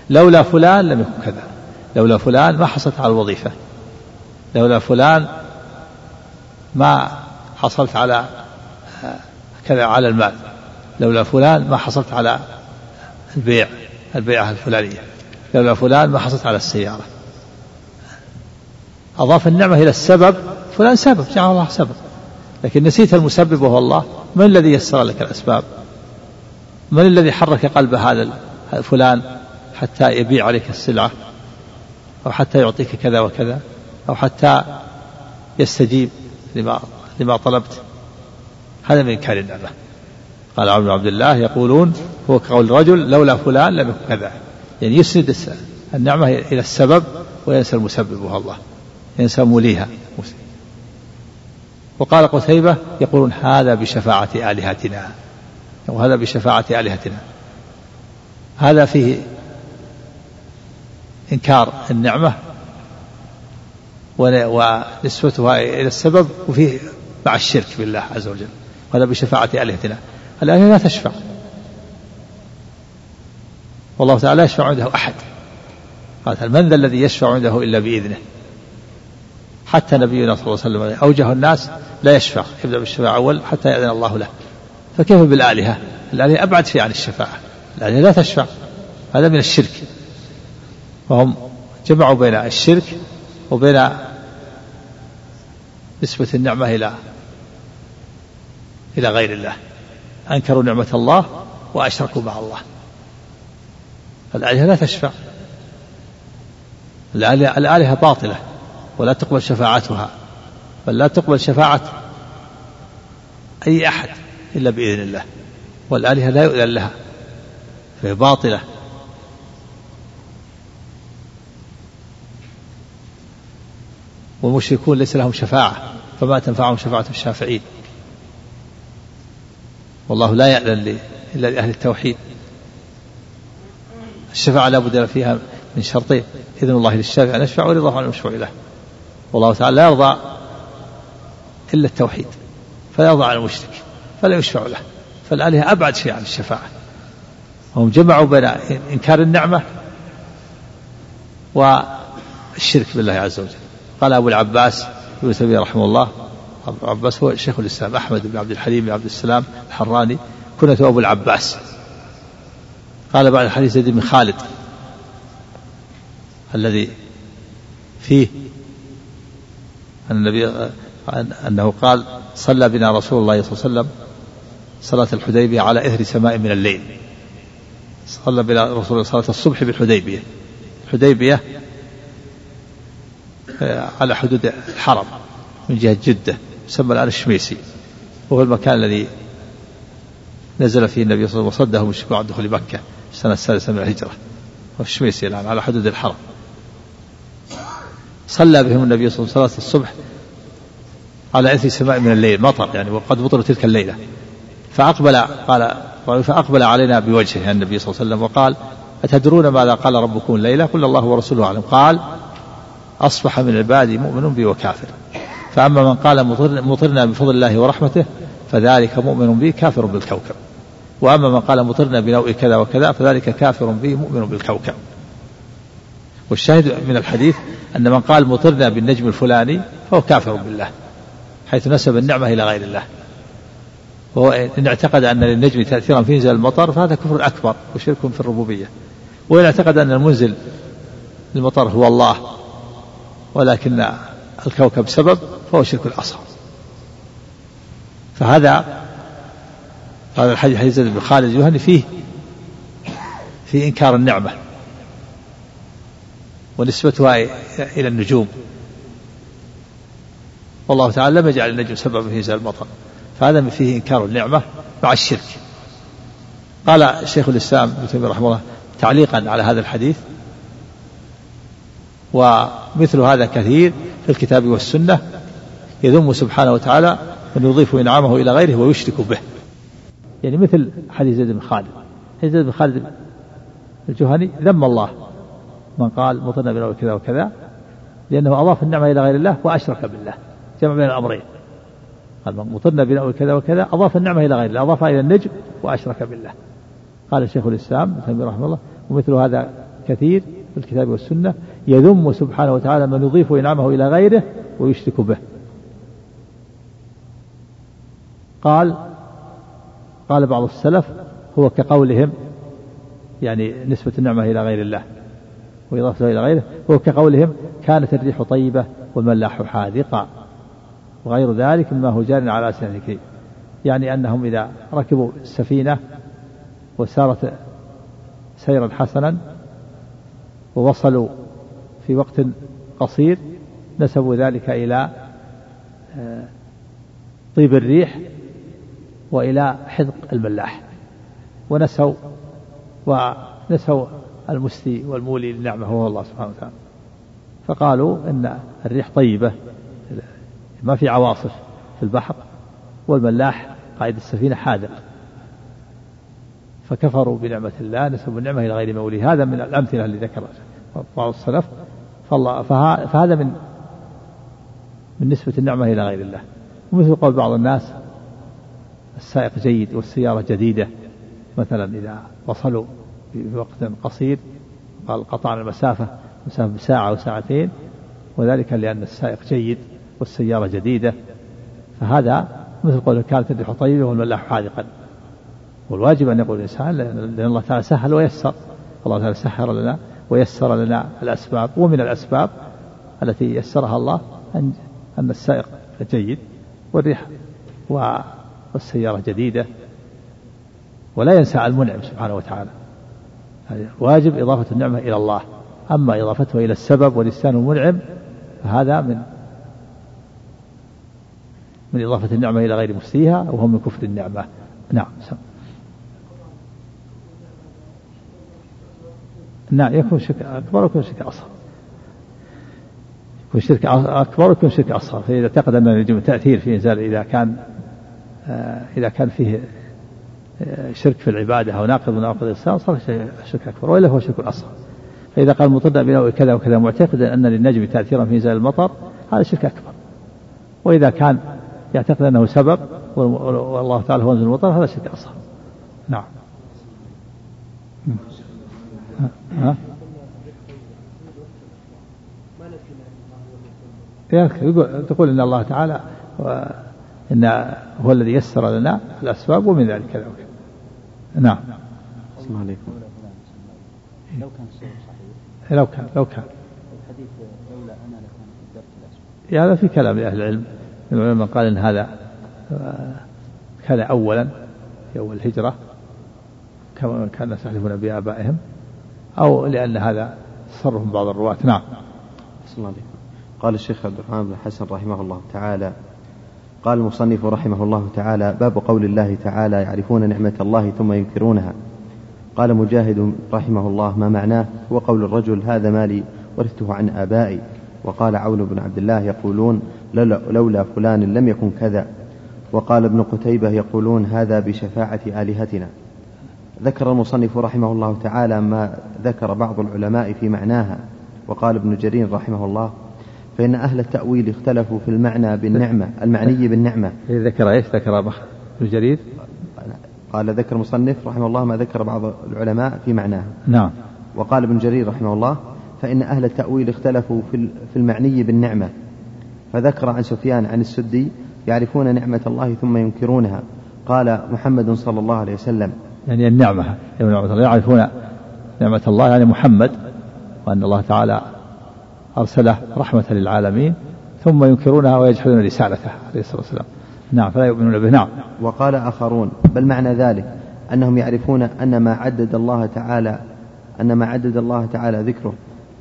لولا فلان لم يكن كذا. لولا فلان ما حصلت على الوظيفة. لولا فلان ما حصلت على كذا على المال. لولا فلان ما حصلت على البيع البيعة الفلانية. لولا فلان ما حصلت على السيارة. أضاف النعمة إلى السبب فلان سبب جعل الله سبب. لكن نسيت المسبب وهو الله. من الذي يسر لك الأسباب؟ من الذي حرك قلب هذا فلان حتى يبيع عليك السلعة؟ أو حتى يعطيك كذا وكذا؟ أو حتى يستجيب لما لما طلبت؟ هذا من إنكار النعمة قال عمرو بن عبد الله يقولون هو كقول رجل لولا فلان لم يكن كذا. يعني يسند النعمة إلى السبب وينسى المسبب وهو الله. ينسى موليها. وقال قتيبة يقولون هذا بشفاعة آلهتنا. وهذا بشفاعة آلهتنا. هذا فيه إنكار النعمة ونسبتها إلى السبب وفيه مع الشرك بالله عز وجل. وهذا بشفاعة آلهتنا. الآلهة لا تشفع. والله تعالى لا يشفع عنده أحد. قال من ذا الذي يشفع عنده إلا بإذنه؟ حتى نبينا صلى الله عليه وسلم أوجه الناس لا يشفع يبدأ بالشفاعة أول حتى يأذن الله له. فكيف بالآلهة؟ الآلهة أبعد فيه عن الشفاعة. الآلهة لا تشفع هذا من الشرك. وهم جمعوا بين الشرك وبين نسبة النعمة إلى إلى غير الله. أنكروا نعمة الله وأشركوا مع الله. الآلهة لا تشفع. الآلهة باطلة. ولا تقبل شفاعتها بل لا تقبل شفاعة أي أحد إلا بإذن الله والآلهة لا يؤذن لها فهي باطلة. والمشركون ليس لهم شفاعة فما تنفعهم شفاعة الشافعين؟ والله لا يأذن إلا لأهل التوحيد. الشفاعة لا بد فيها من شرطين إذن الله للشافع أن يشفع ورضاه عن المشفوع له. والله تعالى لا يرضى إلا التوحيد فلا يرضى على المشرك فلا يشفع له فالآلهة أبعد شيء عن الشفاعة. وهم جمعوا بين إنكار النعمة والشرك بالله عز وجل. قال أبو العباس ابن تيمية رحمه الله أبو العباس هو شيخ الإسلام أحمد بن عبد الحليم بن عبد السلام الحراني كنته أبو العباس. قال بعد الحديث زيد بن خالد الذي فيه أن النبي أنه قال صلى بنا رسول الله صلى الله عليه وسلم صلاة الحديبية على إثر سماء من الليل. صلى بنا رسول الله صلاة الصبح بالحديبية الحديبية على حدود الحرم من جهة جدة يسمى الآن الشميسي. وهو المكان الذي نزل فيه النبي صلى الله عليه وسلم وصده المشركون عن دخول مكة السنة السادسة من الهجرة. والشميسي الآن على حدود الحرم. صلى بهم النبي صلى الله عليه وسلم صلاة الصبح على إثر سماء من الليل مطر يعني وقد مطر تلك الليلة. فأقبل قال فأقبل علينا بوجهه النبي صلى الله عليه وسلم وقال أتدرون ماذا قال ربكم الليلة؟ قل الله ورسوله أعلم. قال أصبح من عبادي مؤمن بي وكافر. فأما من قال مطرنا بفضل الله ورحمته فذلك مؤمن بي كافر بالكوكب. وأما من قال مطرنا بنوء كذا وكذا فذلك كافر به مؤمن بالكوكب. والشاهد من الحديث أن من قال مطرنا بالنجم الفلاني فهو كافر بالله حيث نسب النعمة إلى غير الله. وهو إن اعتقد أن للنجم تأثيرا في إنزال المطر فهذا كفر أكبر وشرك في الربوبية. وإن اعتقد أن المنزل المطر هو الله ولكن الكوكب سبب فهو شرك الأصغر. فهذا هذا الحديث حديث بن خالد الجهني فيه في إنكار النعمة. ونسبتها إلى النجوم. والله تعالى لم يجعل النجم سببا في إنزال المطر. فهذا فيه إنكار النعمة مع الشرك. قال شيخ الإسلام ابن تيمية رحمه الله تعليقا على هذا الحديث. ومثل هذا كثير في الكتاب والسنة يذم سبحانه وتعالى من يضيف إنعامه إلى غيره ويشرك به. يعني مثل حديث زيد بن خالد. حديث زيد بن خالد الجهني ذم الله. من قال مطرنا بنوع كذا وكذا لأنه أضاف النعمة إلى غير الله وأشرك بالله جمع بين الأمرين. قال مطرنا بنوع كذا وكذا أضاف النعمة إلى غير الله أضافها إلى النجم وأشرك بالله. قال شيخ الإسلام ابن تيمية رحمه الله ومثل هذا كثير في الكتاب والسنة يذم سبحانه وتعالى من يضيف إنعامه إلى غيره ويشرك به. قال قال بعض السلف هو كقولهم يعني نسبة النعمة إلى غير الله. وإضافته إلى غيره هو كقولهم كانت الريح طيبة والملاح حاذقا. وغير ذلك مما هو جار على ألسنتك يعني أنهم إذا ركبوا السفينة وسارت سيرا حسنا ووصلوا في وقت قصير نسبوا ذلك إلى آه، طيب الريح وإلى حذق الملاح. ونسوا ونسوا المسلي والمولي للنعمة هو الله سبحانه وتعالى. فقالوا إن الريح طيبة ما في عواصف في البحر والملاح قائد السفينة حاذق. فكفروا بنعمة الله نسبوا النعمة إلى غير مولي. هذا من الأمثلة اللي ذكرها بعض السلف فهذا من من نسبة النعمة إلى غير الله. ومثل قول بعض الناس السائق جيد والسيارة جديدة مثلا إذا وصلوا في وقت قصير قال قطعنا المسافة مسافة بساعة أو ساعتين وذلك لأن السائق جيد والسيارة جديدة. فهذا مثل قول كانت الريح طيبة والملاح حاذقا. والواجب أن يقول الإنسان لأن الله تعالى سهل ويسر. الله تعالى سهر لنا ويسر لنا الأسباب ومن الأسباب التي يسرها الله أن أن السائق جيد والريح والسيارة جديدة. ولا ينسى المنعم سبحانه وتعالى. واجب إضافة النعمة إلى الله. أما إضافته إلى السبب والإنسان المنعم فهذا من من إضافة النعمة إلى غير مسيها وهو من كفر النعمة. نعم سم. نعم يكون شرك أكبر ويكون شرك أصغر. يكون شرك أكبر ويكون شرك أصغر. فإذا اعتقد أن يجب تأثير في إنزال إذا كان آه، إذا كان فيه شرك في العبادة أو ناقض من نواقض الإسلام صار شرك أكبر وإلا هو شرك أصغر فإذا قال مطرنا بنوع كذا وكذا معتقدا أن للنجم تأثيرا في إنزال المطر هذا شرك أكبر. وإذا كان يعتقد أنه سبب والله تعالى هو أنزل المطر هذا شرك أصغر. نعم. ها؟ يقول تقول إن الله تعالى إن هو الذي يسر لنا الأسباب ومن ذلك وكذا نعم. السلام عليكم. لو كان صحيح. لو كان لو كان. الحديث لولا أنا لكان قدرت الأسباب. هذا في كلام أهل العلم. من العلماء قال إن هذا كان اولا في أول الهجرة كما كان الناس يحلفون بآبائهم أو لأن هذا تصرف بعض الرواة. نعم. الله عليكم. قال الشيخ عبد الرحمن بن حسن رحمه الله تعالى قال المصنف رحمه الله تعالى باب قول الله تعالى يعرفون نعمة الله ثم ينكرونها. قال مجاهد رحمه الله ما معناه؟ هو قول الرجل هذا مالي ورثته عن آبائي. وقال عون بن عبد الله يقولون لولا فلان لم يكن كذا. وقال ابن قتيبة يقولون هذا بشفاعة آلهتنا. ذكر المصنف رحمه الله تعالى ما ذكر بعض العلماء في معناها. وقال ابن جرير رحمه الله فإن أهل التأويل اختلفوا في المعنى بالنعمة المعني بالنعمة. ذكر إيش؟ ذكر ابن جرير؟ قال ذكر المصنف رحمه الله ما ذكر بعض العلماء في معناه. نعم. وقال ابن جرير رحمه الله فإن أهل التأويل اختلفوا في في المعني بالنعمة. فذكر عن سفيان عن السدي يعرفون نعمة الله ثم ينكرونها. قال محمد صلى الله عليه وسلم. يعني النعمة يعني نعمة الله يعرفون نعمة الله يعني محمد وأن الله تعالى أرسله رحمة للعالمين ثم ينكرونها ويجحدون رسالته عليه الصلاة والسلام. نعم فلا يؤمنون به. نعم. وقال آخرون بل معنى ذلك أنهم يعرفون أن ما عدد الله تعالى أن ما عدد الله تعالى ذكره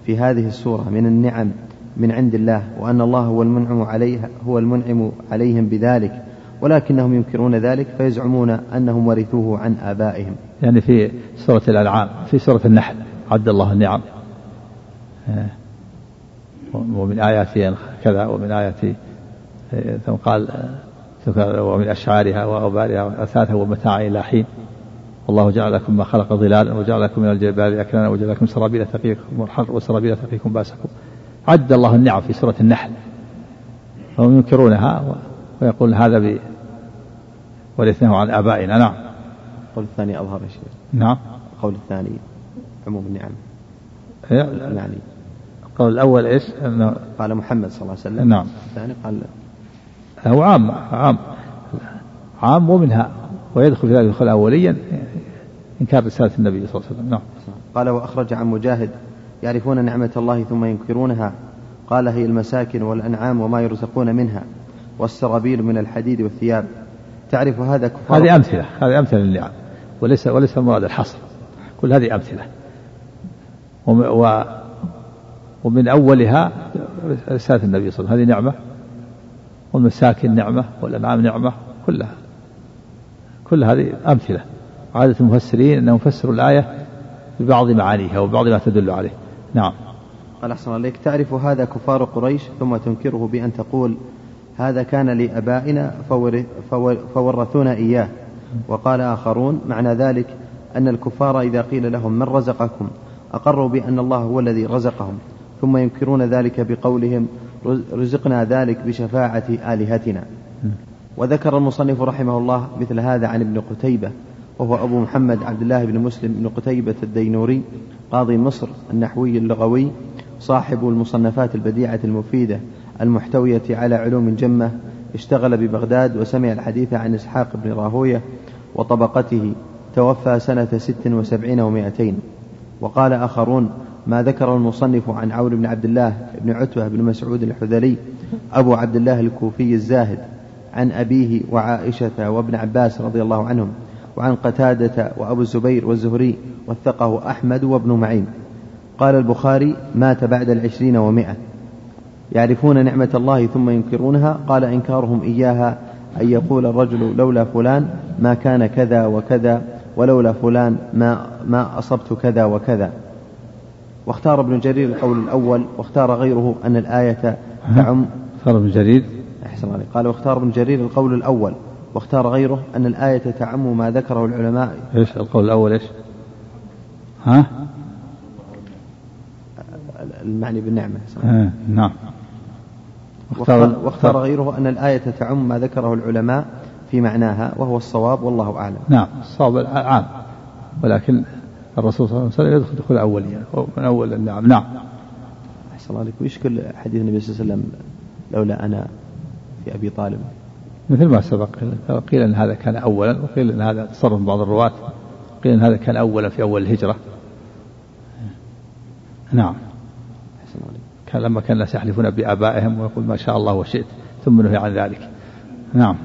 في هذه السورة من النعم من عند الله وأن الله هو المنعم عليها هو المنعم عليهم بذلك ولكنهم ينكرون ذلك فيزعمون أنهم ورثوه عن آبائهم. يعني في سورة الأنعام في سورة النحل عد الله النعم. آه. ومن آياته كذا ومن آياته ثم قال ومن أشعارها وأوبارها وأثاثها ومتاع إلى حين. والله جعل لكم ما خلق ظلالا وجعل لكم من الجبال أكنانا وجعل لكم سرابيل تقيكم الحر وسرابيل تقيكم باسكم. عد الله النعم في سورة النحل. فهم ينكرونها ويقول هذا ب ورثناه عن آبائنا. نعم. القول الثاني أظهر يا شيخ. نعم. القول الثاني عموم النعم. يعني القول الأول إيش؟ أنه قال محمد صلى الله عليه وسلم. نعم. الثاني قال هو عام عام. عام ومنها ويدخل في ذلك الدخول أوليا إنكار رسالة النبي صلى الله عليه وسلم. نعم. قال وأخرج عن مجاهد يعرفون نعمة الله ثم ينكرونها. قال هي المساكن والأنعام وما يرزقون منها والسرابيل من الحديد والثياب. تعرف هذا كفار؟ هذه أمثلة هذه أمثلة للنعم. وليس وليس المراد الحصر. كل هذه أمثلة. و ومن أولها رسالة النبي صلى الله عليه وسلم. هذه نعمة والمساكن نعمة والأنعام نعمة كلها. كل هذه أمثلة. عادة المفسرين أنهم فسروا الآية ببعض معانيها وبعض ما تدل عليه. نعم. قال أحسن عليك تعرف هذا كفار قريش ثم تنكره بأن تقول هذا كان لأبائنا فورثونا إياه. وقال آخرون معنى ذلك أن الكفار إذا قيل لهم من رزقكم أقروا بأن الله هو الذي رزقهم. ثم ينكرون ذلك بقولهم رزقنا ذلك بشفاعة آلهتنا. وذكر المصنف رحمه الله مثل هذا عن ابن قتيبة وهو أبو محمد عبد الله بن مسلم بن قتيبة الدينوري قاضي مصر النحوي اللغوي صاحب المصنفات البديعة المفيدة المحتوية على علوم جمة اشتغل ببغداد وسمع الحديث عن إسحاق بن راهوية وطبقته توفى سنة ست وسبعين ومائتين. وقال آخرون ما ذكر المصنف عن عون بن عبد الله بن عتبة بن مسعود الحذلي أبو عبد الله الكوفي الزاهد عن أبيه وعائشة وابن عباس رضي الله عنهم وعن قتادة وأبو الزبير والزهري وثقه أحمد وابن معين. قال البخاري مات بعد العشرين ومائة. يعرفون نعمة الله ثم ينكرونها؟ قال إنكارهم إياها أن يقول الرجل لولا فلان ما كان كذا وكذا ولولا فلان ما ما أصبت كذا وكذا. واختار ابن جرير القول الأول واختار غيره أن الآية تعم اختار ابن جرير. أحسن عليك. قال واختار ابن جرير القول الأول واختار غيره أن الآية تعم ما ذكره العلماء. إيش القول الأول؟ إيش؟ ها؟ المعني بالنعمة. آه نعم. واختار, واختار غيره أن الآية تعم ما ذكره العلماء في معناها وهو الصواب والله أعلم. نعم الصواب عام ولكن الرسول صلى الله عليه وسلم يدخل دخول أولية من أول النعم نعم. أحسن الله عليك. ويشكل حديث النبي صلى الله عليه وسلم لولا أنا في أبي طالب؟ مثل ما سبق. قيل أن هذا كان أولا وقيل أن هذا تصرف بعض الرواة. قيل أن هذا كان أولا في أول الهجرة. نعم. كان لما كان الناس يحلفون بآبائهم ويقول ما شاء الله وشئت ثم نهي عن ذلك. نعم.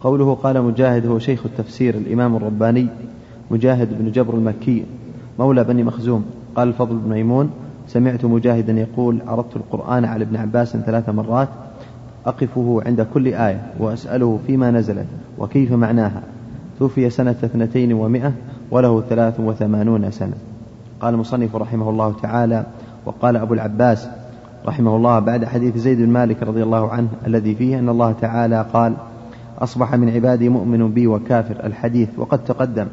قوله قال مجاهد هو شيخ التفسير الإمام الرباني. مجاهد بن جبر المكي مولى بني مخزوم. قال الفضل بن ميمون سمعت مجاهدا يقول عرضت القرآن على ابن عباس ثلاث مرات أقفه عند كل آية وأسأله فيما نزلت وكيف معناها. توفي سنة اثنتين ومائة وله ثلاث وثمانون سنة. قال المصنف رحمه الله تعالى وقال أبو العباس رحمه الله بعد حديث زيد بن مالك رضي الله عنه الذي فيه أن الله تعالى قال أصبح من عبادي مؤمن بي وكافر الحديث وقد تقدم.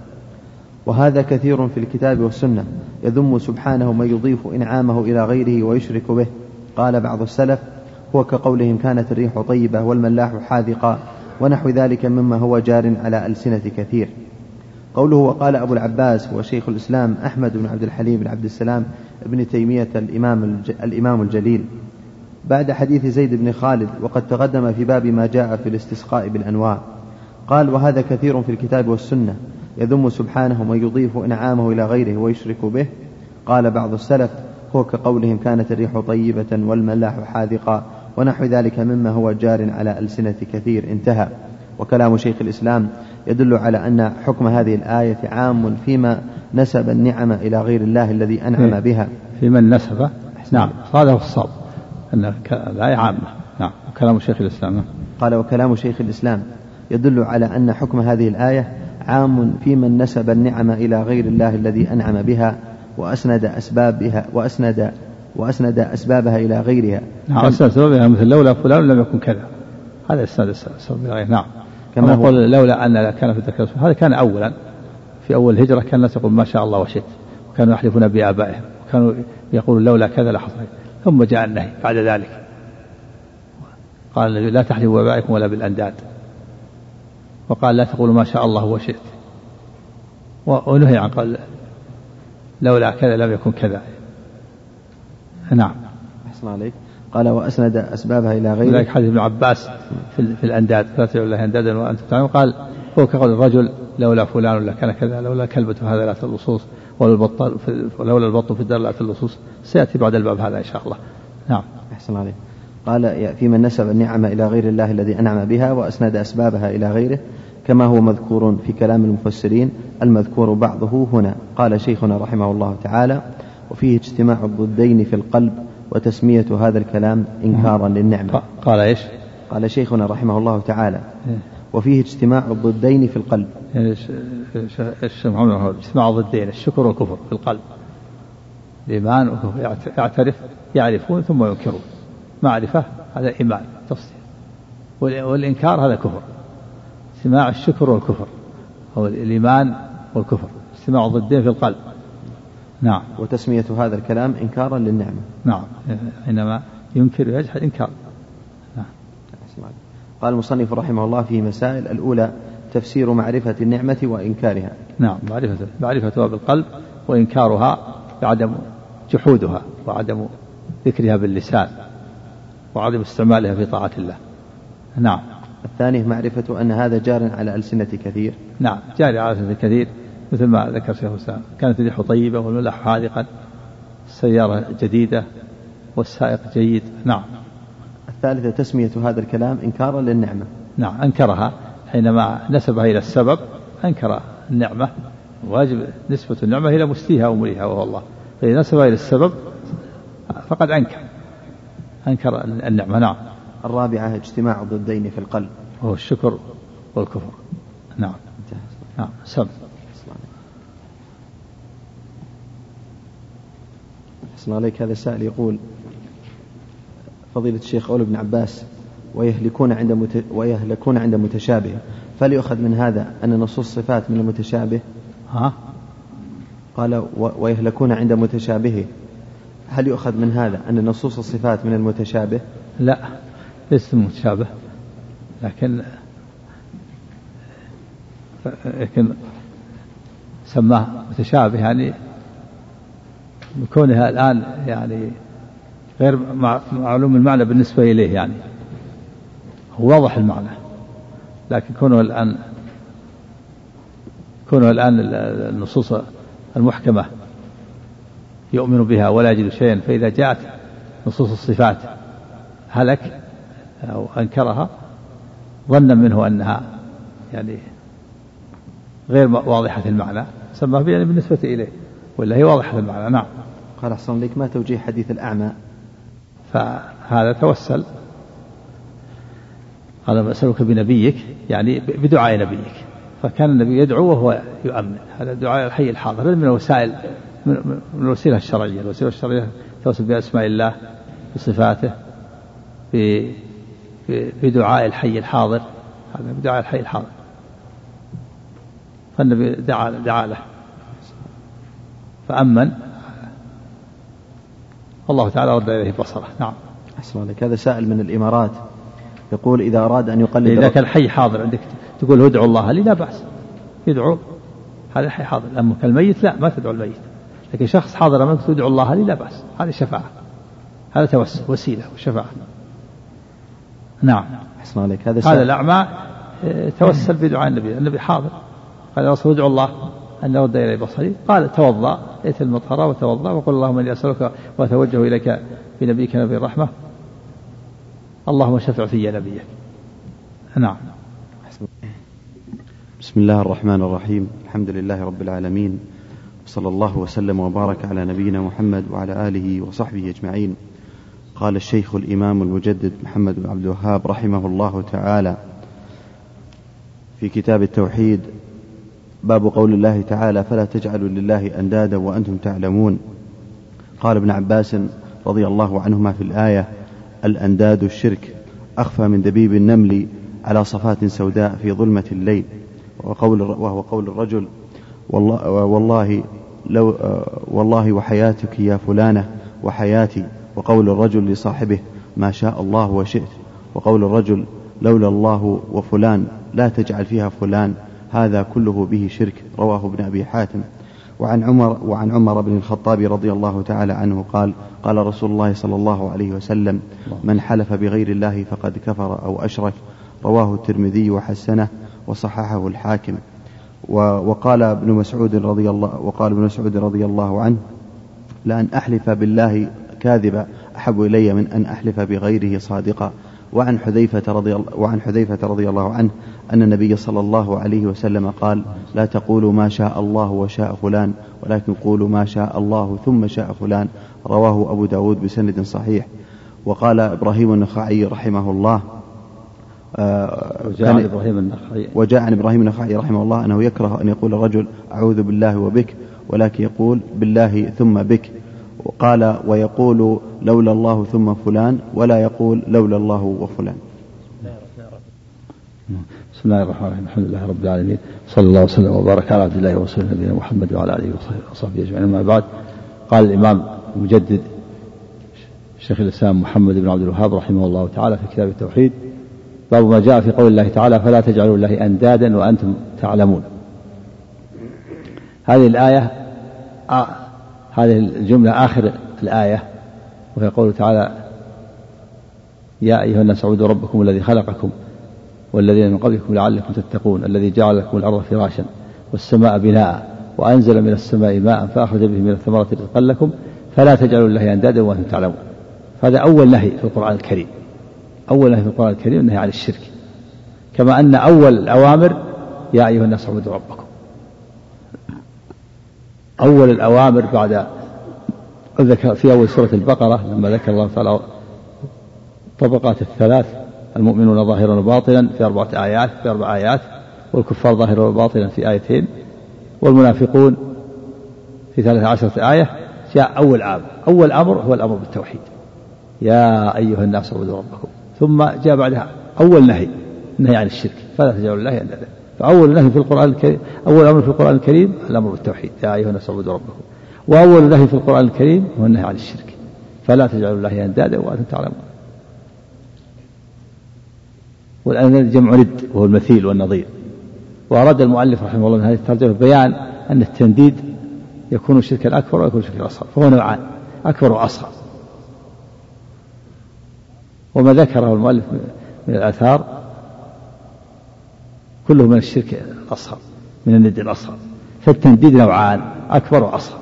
وهذا كثير في الكتاب والسنة. يذم سبحانه من يضيف إنعامه إلى غيره ويشرك به. قال بعض السلف هو كقولهم كانت الريح طيبة والملاح حاذقا ونحو ذلك مما هو جار على ألسنة كثير. قوله وقال أبو العباس هو شيخ الإسلام أحمد بن عبد الحليم بن عبد السلام ابن تيمية الإمام, الإمام الجليل. بعد حديث زيد بن خالد وقد تقدم في باب ما جاء في الاستسقاء بالأنواع. قال وهذا كثير في الكتاب والسنة. يذم سبحانه من يضيف إنعامه إلى غيره ويشرك به. قال بعض السلف هو كقولهم كانت الريح طيبة والملاح حاذقا ونحو ذلك مما هو جار على ألسنة كثير انتهى. وكلام شيخ الإسلام يدل على أن حكم هذه الآية عام فيما نسب النعم إلى غير الله الذي أنعم بها. في من نسب؟ نعم. هذا هو الصواب أن الآية عامة. نعم. وكلام شيخ الإسلام. قال وكلام شيخ الإسلام يدل على أن حكم هذه الآية عام في من نسب النعم إلى غير الله الذي أنعم بها وأسند أسبابها وأسند وأسند أسبابها إلى غيرها. نعم أسند أسبابها مثل لولا فلان لم يكن كذا. هذا إسناد السبب إلى غيره نعم. كما يقول لولا أن كان في الذكر هذا كان أولا. في أول الهجرة كان الناس يقول ما شاء الله وشئت. وكانوا يحلفون بآبائهم. وكانوا يقولون لولا كذا لحصل ثم جاء النهي بعد ذلك. قال لا تحلفوا بآبائكم ولا بالأنداد. وقال لا تقولوا ما شاء الله وشئت ونهي عن قال لولا كذا لم يكن كذا. نعم. أحسن عليك. قال وأسند أسبابها إلى غيره. ذلك حديث ابن عباس في, في الأنداد. لا تدعوا الله أندادا وأنتم تعلمون. قال هو كقول الرجل لولا فلان ولا كان كذا لولا كلبة هذا لا اللصوص ولولا البط في الدار لا اللصوص سيأتي بعد الباب هذا إن شاء الله. نعم. أحسن عليك. قال في من نسب النعمة إلى غير الله الذي أنعم بها وأسند أسبابها إلى غيره كما هو مذكور في كلام المفسرين المذكور بعضه هنا. قال شيخنا رحمه الله تعالى وفيه اجتماع الضدين في القلب وتسمية هذا الكلام إنكارا للنعمة. قال إيش؟ قال شيخنا رحمه الله تعالى إيه. وفيه اجتماع الضدين في القلب. اجتماع الضدين الشكر والكفر في القلب. الإيمان والكفر يعترف يعرفون ثم ينكرون. معرفة هذا إيمان تصديق والإنكار هذا كفر. اجتماع الشكر والكفر أو الإيمان والكفر. اجتماع الضدين في القلب. نعم. وتسمية هذا الكلام إنكارا للنعمة. نعم. حينما ينكر ويجحد إنكار. نعم. قال المصنف رحمه الله في مسائل الأولى تفسير معرفة النعمة وإنكارها. نعم. معرفة معرفتها بالقلب وإنكارها بعدم جحودها وعدم ذكرها باللسان. وعدم استعمالها في طاعة الله. نعم. الثانية معرفة أن هذا جار على ألسنة كثير. نعم جار على ألسنة كثير مثل ما ذكر شيخ الإسلام. كانت الريح طيبة والملح حاذقا السيارة جديدة والسائق جيد. نعم. الثالثة تسمية هذا الكلام إنكارا للنعمة. نعم أنكرها. حينما نسبها إلى السبب أنكر النعمة. واجب نسبة النعمة إلى مستيها ومريها وهو الله. فإذا نسبها إلى السبب فقد أنكر. أنكر النعمة نعم. الرابعة اجتماع الضدين في القلب. وهو الشكر والكفر. نعم. نعم سم. أحسن عليك هذا السائل يقول فضيلة الشيخ أول بن عباس ويهلكون عند مت... ويهلكون عند متشابه. فليؤخذ من هذا أن نصوص الصفات من المتشابه؟ ها؟ قال و... ويهلكون عند متشابهه هل يؤخذ من هذا أن نصوص الصفات من المتشابه؟ لا ليست متشابه. لكن لكن سماه متشابه يعني بكونها الآن يعني غير معلوم المعنى بالنسبة إليه يعني هو واضح المعنى. لكن كونه الآن كونه الآن النصوص المحكمة يؤمن بها ولا يجد شيئا فإذا جاءت نصوص الصفات هلك أو أنكرها ظنا منه أنها يعني غير واضحة المعنى سماه يعني بالنسبة إليه ولا هي واضحة المعنى نعم. قال أحسن لك ما توجيه حديث الأعمى؟ فهذا توسل. قال أسألك بنبيك يعني بدعاء نبيك. فكان النبي يدعو وهو يؤمن هذا دعاء الحي الحاضر من الوسائل من الوسيلة الشرعية. الوسيلة الشرعية توصل بأسماء الله بصفاته بدعاء الحي الحاضر. هذا بدعاء الحي الحاضر. فالنبي دعا دعا له. فأمن. الله تعالى رد إليه بصره. نعم. أحسن عليك. هذا سائل من الإمارات. يقول إذا أراد أن يقلد إذا كان حي حاضر عندك تقول ادعوا الله لي لا بأس. يدعو هذا حي حاضر. أما كالميت لا ما تدعو الميت. لكن شخص حاضر أمامك تدعو الله لي لا بأس هذه شفاعة هذا توسل وسيلة وشفاعة. نعم. أحسن عليك. هذا هذا الأعمى آه، توسل بدعاء النبي النبي حاضر. قال يا رسول ادعو الله أن يرد إلي بصري. قال توضأ ائت المطهرة وتوضأ وقل اللهم إني أسألك وأتوجه إليك بنبيك نبي الرحمة. اللهم شفع في نبيك. نعم. بسم الله الرحمن الرحيم. الحمد لله رب العالمين. وصلى الله وسلم وبارك على نبينا محمد وعلى آله وصحبه أجمعين. قال الشيخ الإمام المجدد محمد بن عبد الوهاب رحمه الله تعالى في كتاب التوحيد باب قول الله تعالى فلا تجعلوا لله أندادا وأنتم تعلمون. قال ابن عباس رضي الله عنهما في الآية الأنداد الشرك أخفى من دبيب النمل على صفات سوداء في ظلمة الليل وقول وهو قول الرجل والله, والله لو والله وحياتك يا فلانة وحياتي وقول الرجل لصاحبه ما شاء الله وشئت وقول الرجل لولا الله وفلان لا تجعل فيها فلان هذا كله به شرك رواه ابن أبي حاتم. وعن عمر وعن عمر بن الخطاب رضي الله تعالى عنه قال قال رسول الله صلى الله عليه وسلم من حلف بغير الله فقد كفر أو أشرك رواه الترمذي وحسنه وصححه الحاكم. وقال ابن مسعود رضي الله وقال ابن مسعود رضي الله عنه لأن أحلف بالله كاذبا أحب إلي من أن أحلف بغيره صادقا. وعن حذيفة رضي وعن حذيفة رضي الله عنه أن النبي صلى الله عليه وسلم قال لا تقولوا ما شاء الله وشاء فلان ولكن قولوا ما شاء الله ثم شاء فلان. رواه أبو داود بسند صحيح. وقال إبراهيم النخعي رحمه الله وجاء عن إبراهيم النخعي. وجاء عن إبراهيم النخعي رحمه الله أنه يكره أن يقول الرجل أعوذ بالله وبك ولكن يقول بالله ثم بك. وقال ويقول لولا الله ثم فلان ولا يقول لولا الله وفلان. بسم الله الرحمن الرحيم. الحمد لله رب العالمين. صلى الله وسلم وبارك على عبد الله ورسوله نبينا محمد وعلى آله وصحبه أجمعين. أما بعد قال الإمام المجدد شيخ الإسلام محمد بن عبد الوهاب رحمه الله تعالى في كتاب التوحيد باب ما جاء في قول الله تعالى فلا تجعلوا الله أندادا وأنتم تعلمون. هذه الآية آه هذه الجملة آخر الآية وهي قوله تعالى يا أيها الناس اعبدوا ربكم الذي خلقكم والذين من قبلكم لعلكم تتقون الذي جعل لكم الأرض فراشا والسماء بناء وأنزل من السماء ماء فأخرج به من الثمرات رزقا لكم فلا تجعلوا الله أندادا وأنتم تعلمون. هذا أول نهي في القرآن الكريم. أول نهي في القرآن الكريم النهي عن الشرك. كما أن أول الأوامر يا أيها الناس اعبدوا ربكم. أول الأوامر بعد ذكر في أول سورة البقرة لما ذكر الله تعالى طبقات الثلاث المؤمنون ظاهرا وباطنا في أربعة آيات في أربع آيات والكفار ظاهرا وباطنا في آيتين والمنافقون في ثلاث عشرة آية جاء أول أمر. أول أمر هو الأمر بالتوحيد. يا أيها الناس اعبدوا ربكم. ثم جاء بعدها أول نهي النهي عن الشرك. فلا تجعلوا الله أندادا. فأول نهي في القرآن الكريم أول أمر في القرآن الكريم الأمر بالتوحيد. يا أيها الناس اعبدوا ربكم. وأول نهي في القرآن الكريم هو النهي عن الشرك. فلا تجعلوا الله أندادا وأنتم تعلمون. والأنداد جمع ند وهو المثيل والنظير. وأراد المؤلف رحمه الله من هذه الترجمة بيان أن التنديد يكون شركا أكبر ويكون شركا أصغر فهو نوعان أكبر وأصغر. وما ذكره المؤلف من الآثار كله من الشرك الأصغر من الند الأصغر فالتنديد نوعان أكبر وأصغر.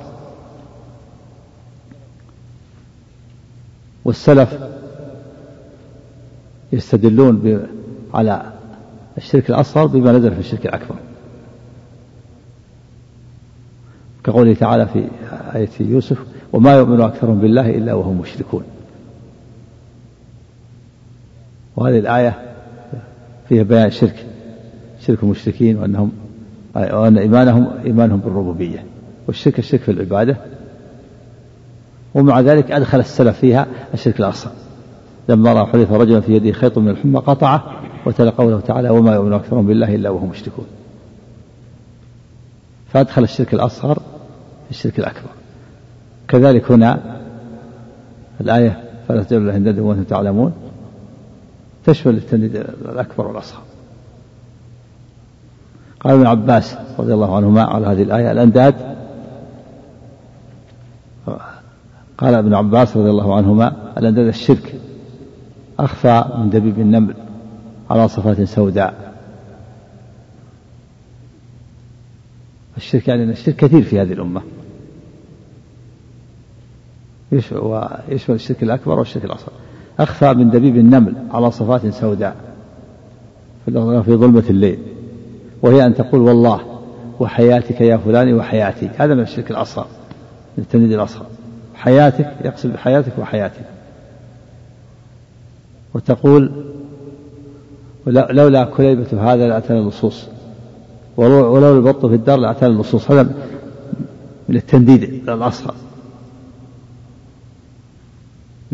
والسلف يستدلون على الشرك الأصغر بما نزل في الشرك الأكبر. كقوله تعالى في آية يوسف وما يؤمن أكثرهم بالله إلا وهم مشركون وهذه الآية فيها بيان شرك شرك المشركين وأنهم وأن إيمانهم إيمانهم بالربوبية والشرك الشرك في العبادة. ومع ذلك أدخل السلف فيها الشرك الأصغر لما رأى حذيفة رجلا في يده خيط من الحمى قطعه وتلا قوله تعالى وما يؤمن أكثرهم بالله إلا وهم مشركون. فأدخل الشرك الأصغر في الشرك الأكبر. كذلك هنا الآية فلا تجعلوا الله اندادا وأنتم تعلمون. تشمل التنديد الأكبر والأصغر. قال ابن عباس رضي الله عنهما على هذه الآية الأنداد. قال ابن عباس رضي الله عنهما الأنداد الشرك أخفى من دبيب النمل على صفات سوداء. الشرك يعني الشرك كثير في هذه الأمة. ويشمل الشرك الأكبر والشرك الأصغر. أخفى من دبيب النمل على صفات سوداء في ظلمة الليل وهي أن تقول والله وحياتك يا فلان وحياتي. هذا من الشرك الأصغر من التمديد الأصغر. حياتك يقصد بحياتك وحياتك. وتقول لولا كليبة هذا لأتانا اللصوص ولو البط في الدار لأتانا اللصوص هذا من التنديد الأصغر.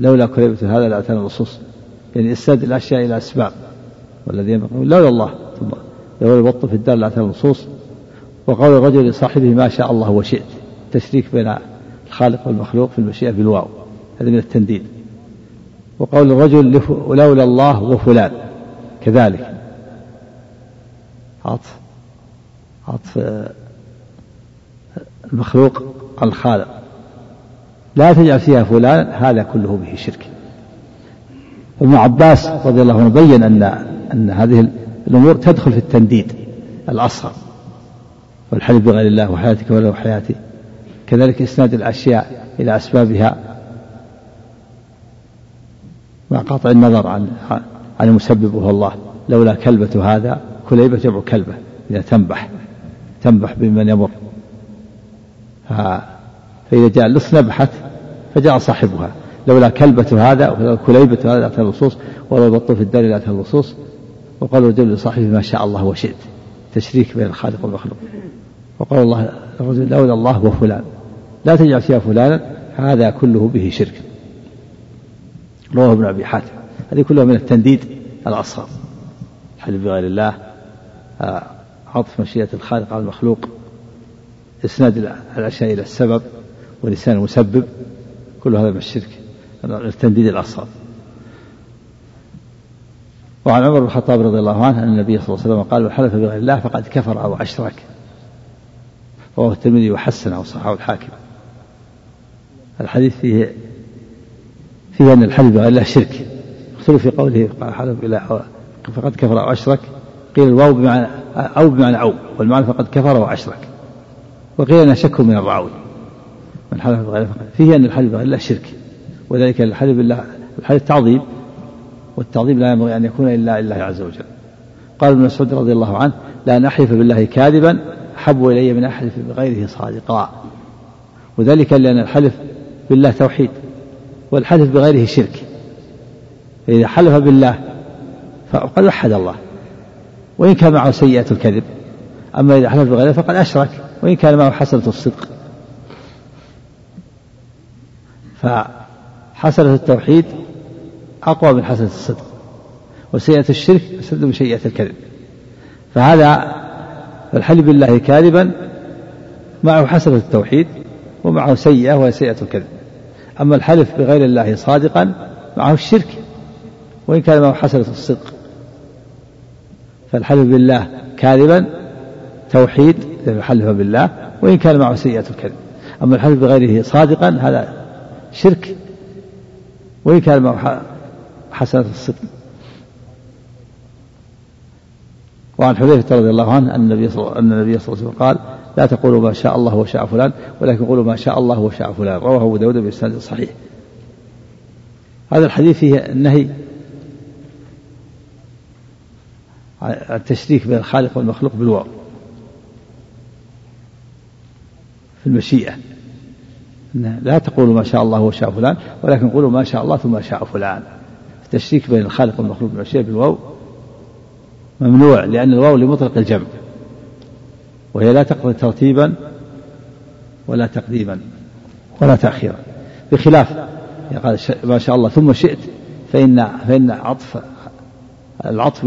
لولا كليبة هذا لأتانا اللصوص يعني إسناد الأشياء إلى أسباب والذي لولا الله ثم لولا البط في الدار لأتانا اللصوص وقول الرجل لصاحبه ما شاء الله وشئت تشريك بين الخالق والمخلوق في المشيئة بالواو هذا من التنديد. وقول الرجل لولا الله وفلان كذلك. عطف عطف آه، المخلوق الخالق. لا تجعل فيها فلان هذا كله به شرك. ابن عباس رضي الله عنه بين أن أن هذه الأمور تدخل في التنديد الأصغر والحلف بغير الله وحياتك ولا وحياتي. كذلك إسناد الأشياء إلى أسبابها. مع قطع النظر عن عن المسبب وهو الله. لولا كلبة هذا كليبة جمع كلبة إذا تنبح تنبح بمن يمر. فإذا جاء اللص نبحت فجاء صاحبها. لولا كلبة هذا ولولا كليبة هذا لأتى اللصوص ولو البط في الدار لأتى اللصوص. وقال الرجل لصاحبه ما شاء الله وشئت. تشريك بين الخالق والمخلوق. وقال الله الرجل لولا الله وفلان. لا تجعل فيها فلانا هذا كله به شرك. رواه ابن أبي حاتم. هذه كلها من التنديد الأصغر. الحلف بغير الله آه، عطف مشيئة الخالق على المخلوق إسناد الأشياء إلى السبب. ولسان المسبب كل هذا من الشرك. التنديد الأصغر وعن عمر بن الخطاب رضي الله عنه أن النبي صلى الله عليه وسلم قال من حلف بغير الله فقد كفر أو أشرك. رواه الترمذي وحسنه وصححه الحاكم. الحديث فيه فيه أن الحلف بغير الله شرك. اختلف في قوله حلف بالله فقد كفر أو أشرك. قيل الواو بمعنى أو بمعنى أو والمعنى فقد كفر وأشرك وقيل أنها شك من الراوي. من حلف بغير فقد فيه أن الحلف بغير الله شرك. وذلك الحلف بالله الحلف تعظيم والتعظيم لا ينبغي أن يكون إلا لله عز وجل. قال ابن مسعود رضي الله عنه لا أن أحلف بالله كاذبا أحب إلي من أحلف بغيره صادقا. وذلك لأن الحلف بالله توحيد والحلف بغيره شرك. فإذا حلف بالله فقد وحد الله. وإن كان معه سيئة الكذب. أما إذا حلف بغيره فقد أشرك. وإن كان معه حسنة الصدق. فحسنة التوحيد أقوى من حسنة الصدق وسيئة الشرك أشد من سيئة الكذب. فهذا الحلف بالله كاذبا معه حسنة التوحيد ومعه سيئة وهي سيئة الكذب. أما الحلف بغير الله صادقا معه الشرك وإن كان معه حسنة الصدق. فالحلف بالله كاذبا توحيد الحلف بالله وإن كان معه سيئة الكذب. أما الحلف بغيره صادقا هذا شرك. وإن كان معه حسنة الصدق. وعن حذيفة رضي الله عنه أن النبي صلى الله عليه وسلم قال لا تقولوا ما شاء الله وشاء فلان ولكن قولوا ما شاء الله وشاء فلان. رواه أبو داود بإسناد صحيح. هذا الحديث فيه النهي التشريك بين الخالق والمخلوق بالواو في المشيئة. لا تقولوا ما شاء الله وشاء فلان ولكن قولوا ما شاء الله ثم شاء فلان. التشريك بين الخالق والمخلوق بالمشيئة بالواو ممنوع لأن الواو لمطلق الجمع وهي لا تقضي ترتيبا ولا تقديما ولا تأخيرا. بخلاف قال ما شاء الله ثم شئت فإن فإن عطف العطف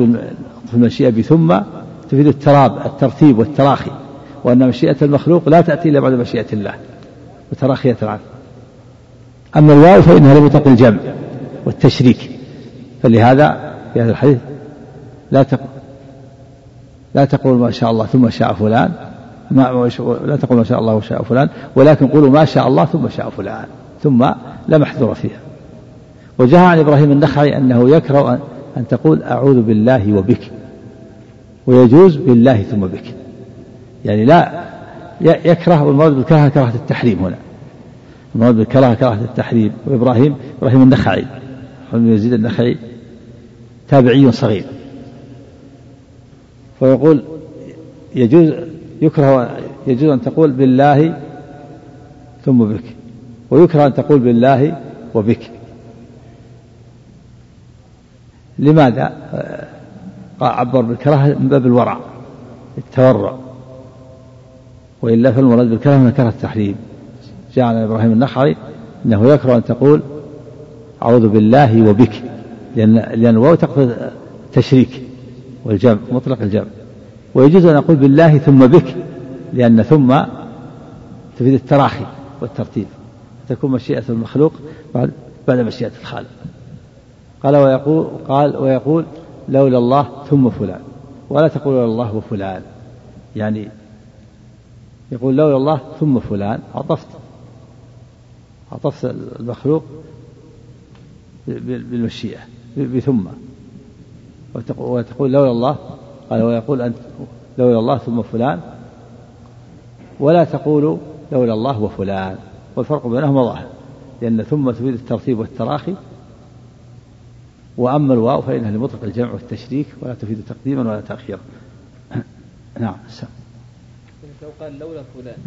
في المشيئة بثم تفيد التراب الترتيب والتراخي وأن مشيئة المخلوق لا تأتي إلا بعد مشيئة الله. وتراخية عنه أما الواو فإنها لمطلق الجمع والتشريك فلهذا في هذا الحديث لا تقول لا تقول ما شاء الله ثم شاء فلان ما لا تقول ما شاء الله وشاء فلان ولكن قولوا ما شاء الله ثم شاء فلان ثم لا محذور فيها. وجاء عن إبراهيم النخعي أنه يكره أن تقول أعوذ بالله وبك ويجوز بالله ثم بك. يعني لا يكره والمراد بالكراهة كراهة التحريم هنا. المراد بالكراهة كراهة التحريم. وابراهيم إبراهيم النخعي. بن يزيد النخعي. تابعي صغير. فيقول يجوز يكره يجوز أن تقول بالله ثم بك. ويكره أن تقول بالله وبك. لماذا؟ عبر بالكراهة من باب الورع. التورع. وإلا فالمراد بالكراهة من كره التحريم. جاء عن إبراهيم النخعي أنه يكره أن تقول أعوذ بالله وبك لأن لأن الواو تقصد تشريك والجمع مطلق الجمع. ويجوز أن أقول بالله ثم بك لأن ثم تفيد التراخي والترتيب. تكون مشيئة المخلوق بعد بعد مشيئة الخالق. قال ويقول قال ويقول لولا الله ثم فلان. ولا تقول الله وفلان. يعني يقول لولا الله ثم فلان عطفت. عطفت المخلوق بالمشيئة بثم. وتقول لولا الله قال ويقول أنت لولا الله ثم فلان. ولا تقول لولا الله وفلان والفرق بينهما ظاهر لأن ثم تفيد الترتيب والتراخي. وأما الواو فإنها لمطلق الجمع والتشريك ولا تفيد تقديما ولا تأخيرا. نعم لو قال لولا فلان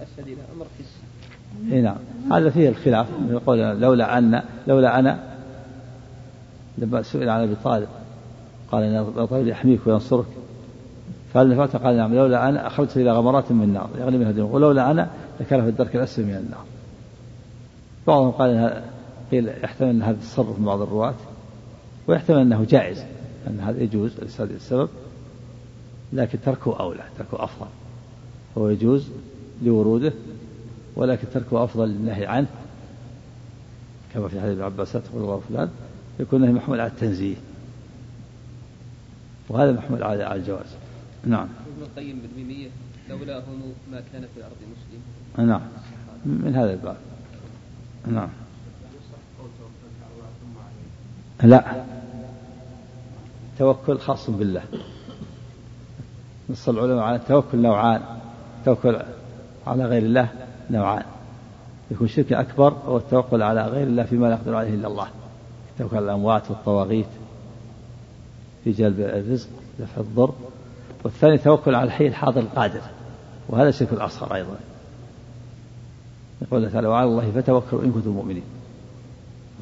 أشهد إلى أمر في إي نعم. هذا فيه الخلاف. يقول لولا أن لولا أنا لما سئل عن أبي طالب قال إن أبي طالب يحميك وينصرك. فهل نفعت؟ قال نعم. لولا أنا أخرجت إلى غمرات من نار يغلي منها دون ولولا أنا لكان في الدرك الأسفل من النار. بعضهم قال إن قيل يحتمل أن هذا تصرف من بعض الرواة ويحتمل أنه جائز أن هذا يجوز لهذا السبب لكن تركه أولى تركه أفضل. هو يجوز لوروده ولكن تركه أفضل للنهي عنه كما في حديث ابن عباس تقول الله فلان يكون النهي محمول على التنزيه. وهذا محمول على الجواز. نعم. ابن القيم بالميمية لولاهم ما كان في الأرض مسلم. نعم. من هذا الباب. نعم. لا. توكل خاص بالله. نص العلماء على التوكل نوعان. توكل على غير الله نوعان. يكون شرك أكبر هو التوكل على غير الله فيما لا يقدر عليه إلا الله. توكل على الأموات والطواغيت في جلب الرزق دفع الضر. والثاني توكل على الحي الحاضر القادر وهذا شرك الأصغر أيضا. يقول تعالى وعلى الله فتوكلوا إن كنتم مؤمنين.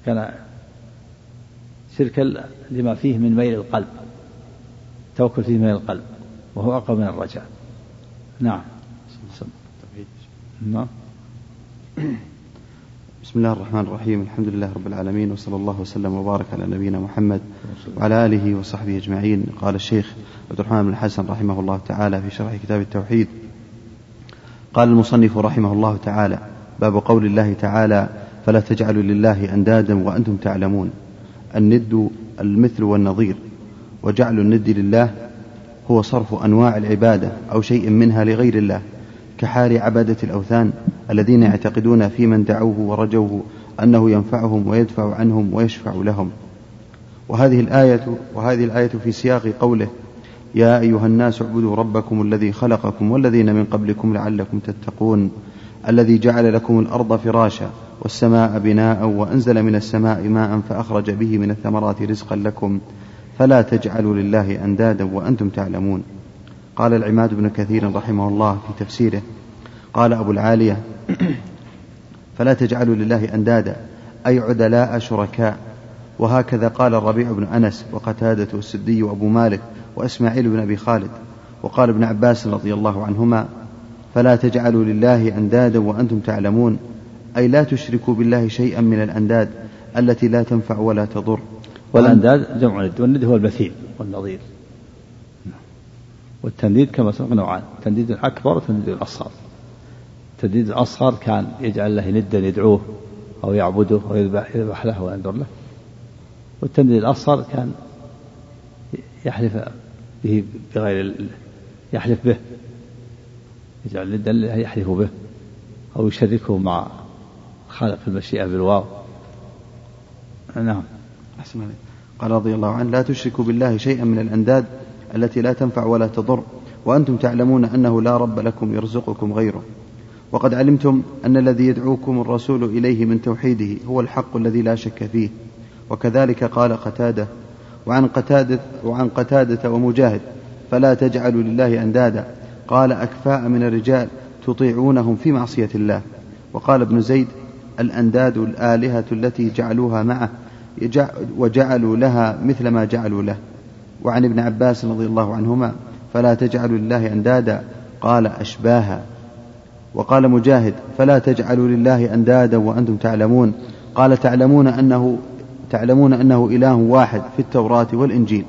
وكان شركا لما فيه من ميل القلب توكل فيه ميل القلب وهو أقرب من الرجاء. نعم. نعم. بسم الله الرحمن الرحيم. الحمد لله رب العالمين وصلى الله وسلم وبارك على نبينا محمد وعلى آله وصحبه أجمعين. قال الشيخ عبد الرحمن بن الحسن رحمه الله تعالى في شرح كتاب التوحيد. قال المصنف رحمه الله تعالى باب قول الله تعالى فلا تجعلوا لله أندادا وأنتم تعلمون. الند المثل والنظير. وجعل الند لله هو صرف أنواع العبادة أو شيء منها لغير الله. كحال عبادة الأوثان الذين يعتقدون في من دعوه ورجوه أنه ينفعهم ويدفع عنهم ويشفع لهم. وهذه الآية وهذه الآية في سياق قوله يا أيها الناس اعبدوا ربكم الذي خلقكم والذين من قبلكم لعلكم تتقون الذي جعل لكم الأرض فراشا والسماء بناء وأنزل من السماء ماء فأخرج به من الثمرات رزقا لكم فلا تجعلوا لله أندادا وأنتم تعلمون. قال العماد بن كثير رحمه الله في تفسيره قال أبو العالية فلا تجعلوا لله أندادا أي عدلاء شركاء. وهكذا قال الربيع بن أنس وقتادة والسدي وأبو مالك وإسماعيل بن أبي خالد وقال ابن عباس رضي الله عنهما فلا تجعلوا لله أندادا وأنتم تعلمون أي لا تشركوا بالله شيئا من الأنداد التي لا تنفع ولا تضر. والأنداد جمع ند والند هو المثيل والنظير. والتنديد كما سبق نوعان التنديد الأكبر والتنديد الأصغر. التنديد الأصغر كان يجعل له ندا يدعوه أو يعبده أو يذبح, يذبح له وينذر له. والتنديد الأصغر كان يحلف به بغير يحلف به يجعل ندا يحلف به أو يشركه مع خالق المشيئة بالواو. نعم. أحسن. قال رضي الله عنه لا تشركوا بالله شيئا من الأنداد التي لا تنفع ولا تضر وأنتم تعلمون أنه لا رب لكم يرزقكم غيره. وقد علمتم أن الذي يدعوكم الرسول إليه من توحيده هو الحق الذي لا شك فيه. وكذلك قال قتادة وعن قتادة وعن قتادة ومجاهد فلا تجعلوا لله أندادا. قال أكفاء من الرجال تطيعونهم في معصية الله. وقال ابن زيد الأنداد الآلهة التي جعلوها معه وجعلوا لها مثل ما جعلوا له. وعن ابن عباس رضي الله عنهما فلا تجعلوا لله أندادا قال أشباها. وقال مجاهد فلا تجعلوا لله أندادا وأنتم تعلمون. قال تعلمون أنه تعلمون أنه إله واحد في التوراة والإنجيل.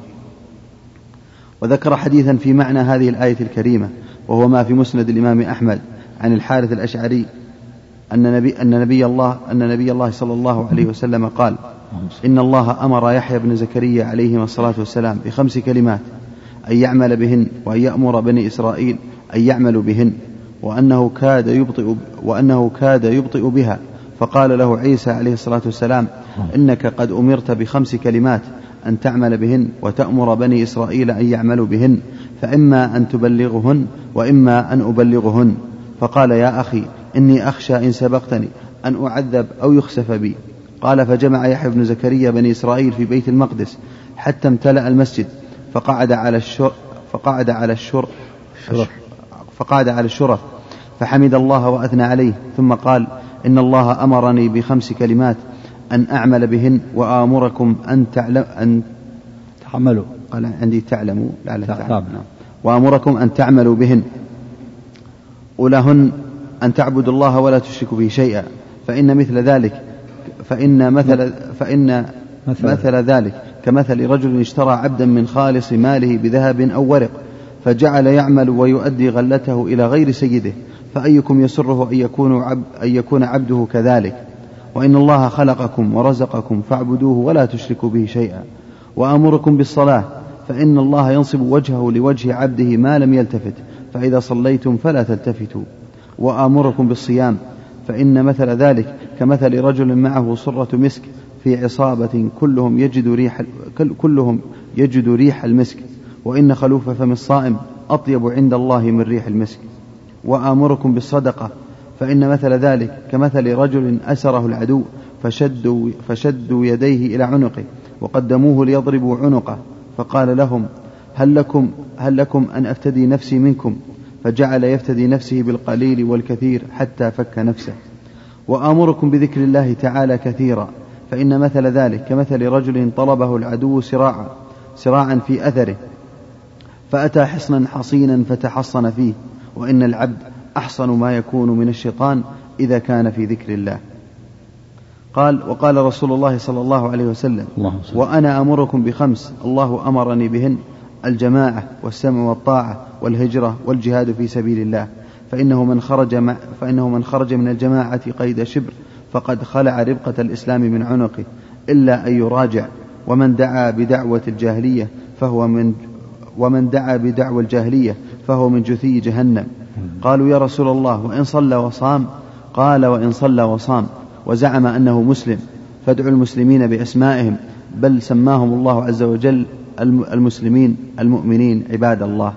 وذكر حديثا في معنى هذه الآية الكريمة وهو ما في مسند الإمام أحمد عن الحارث الأشعري أن نبي أن نبي الله أن نبي الله صلى الله عليه وسلم قال إن الله أمر يحيى بن زكريا عليهما الصلاة والسلام بخمس كلمات أن يعمل بهن وأن يأمر بني إسرائيل أن يعملوا بهن وأنه كاد يبطئ وأنه كاد يبطئ بها. فقال له عيسى عليه الصلاة والسلام إنك قد أمرت بخمس كلمات أن تعمل بهن وتأمر بني إسرائيل أن يعملوا بهن فإما أن تبلغهن وإما أن أبلغهن. فقال يا أخي إني أخشى إن سبقتني أن أعذب أو يخسف بي. قال فجمع يحيى بن زكريا بني إسرائيل في بيت المقدس حتى امتلأ المسجد فقعد على الشر فقعد على الشر. فقعد على الشرف فحمد الله وأثنى عليه ثم قال إن الله أمرني بخمس كلمات أن أعمل بهن وآمركم أن تعلم أن تحملوا قال عندي تعلموا لعل تعلم. تعلم نعم. وآمركم أن تعملوا بهن أولاهن أن تعبدوا الله ولا تشركوا به شيئا فإن مثل ذلك فإن مثل فإن مثل. مثل ذلك كمثل رجل اشترى عبدا من خالص ماله بذهب أو ورق فجعل يعمل ويؤدي غلته إلى غير سيده فأيكم يسره أن يكون, عب أن يكون عبده كذلك؟ وإن الله خلقكم ورزقكم فاعبدوه ولا تشركوا به شيئا. وآمركم بالصلاة فإن الله ينصب وجهه لوجه عبده ما لم يلتفت فإذا صليتم فلا تلتفتوا. وآمركم بالصيام فإن مثل ذلك كمثل رجل معه صرة مسك في عصابة كلهم يجد ريح كل- كلهم يجد ريح المسك. وإن خلوف فم الصائم أطيب عند الله من ريح المسك. وآمركم بالصدقة فإن مثل ذلك كمثل رجل أسره العدو فشدوا, فشدوا يديه إلى عنقه وقدموه ليضربوا عنقه. فقال لهم هل لكم, هل لكم أن أفتدي نفسي منكم؟ فجعل يفتدي نفسه بالقليل والكثير حتى فك نفسه. وآمركم بذكر الله تعالى كثيرا فإن مثل ذلك كمثل رجل طلبه العدو سراعا سراعا في أثره. فأتى حصنا حصينا فتحصن فيه وإن العبد أحصن ما يكون من الشيطان إذا كان في ذكر الله. قال وقال رسول الله صلى الله عليه وسلم اللهم صل. وأنا أمركم بخمس الله أمرني بهن. الجماعة والسمع والطاعة والهجرة والجهاد في سبيل الله. فإنه من خرج مع فإنه من خرج من الجماعة قيد شبر فقد خلع ربقة الإسلام من عنقه إلا أن يراجع. ومن دعا بدعوة الجاهلية فهو من ومن دعا بدعوى الجاهلية فهو من جثي جهنم. قالوا يا رسول الله وإن صلى وصام؟ قال وإن صلى وصام. وزعم أنه مسلم. فادعوا المسلمين بأسمائهم بل سماهم الله عز وجل المسلمين المؤمنين عباد الله.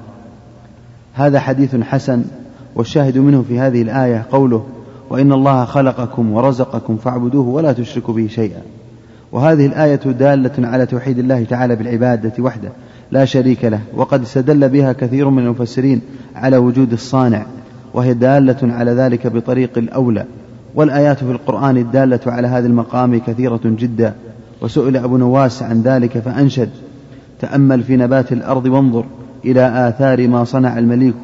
هذا حديث حسن والشاهد منه في هذه الآية قوله وإن الله خلقكم ورزقكم فاعبدوه ولا تشركوا به شيئا. وهذه الآية دالة على توحيد الله تعالى بالعبادة وحده لا شريك له وقد استدل بها كثير من المفسرين على وجود الصانع وهي دالة على ذلك بطريق الأولى. والآيات في القرآن الدالة على هذا المقام كثيرة جدا. وسئل أبو نواس عن ذلك فأنشد تأمل في نبات الأرض وانظر إلى آثار ما صنع المليك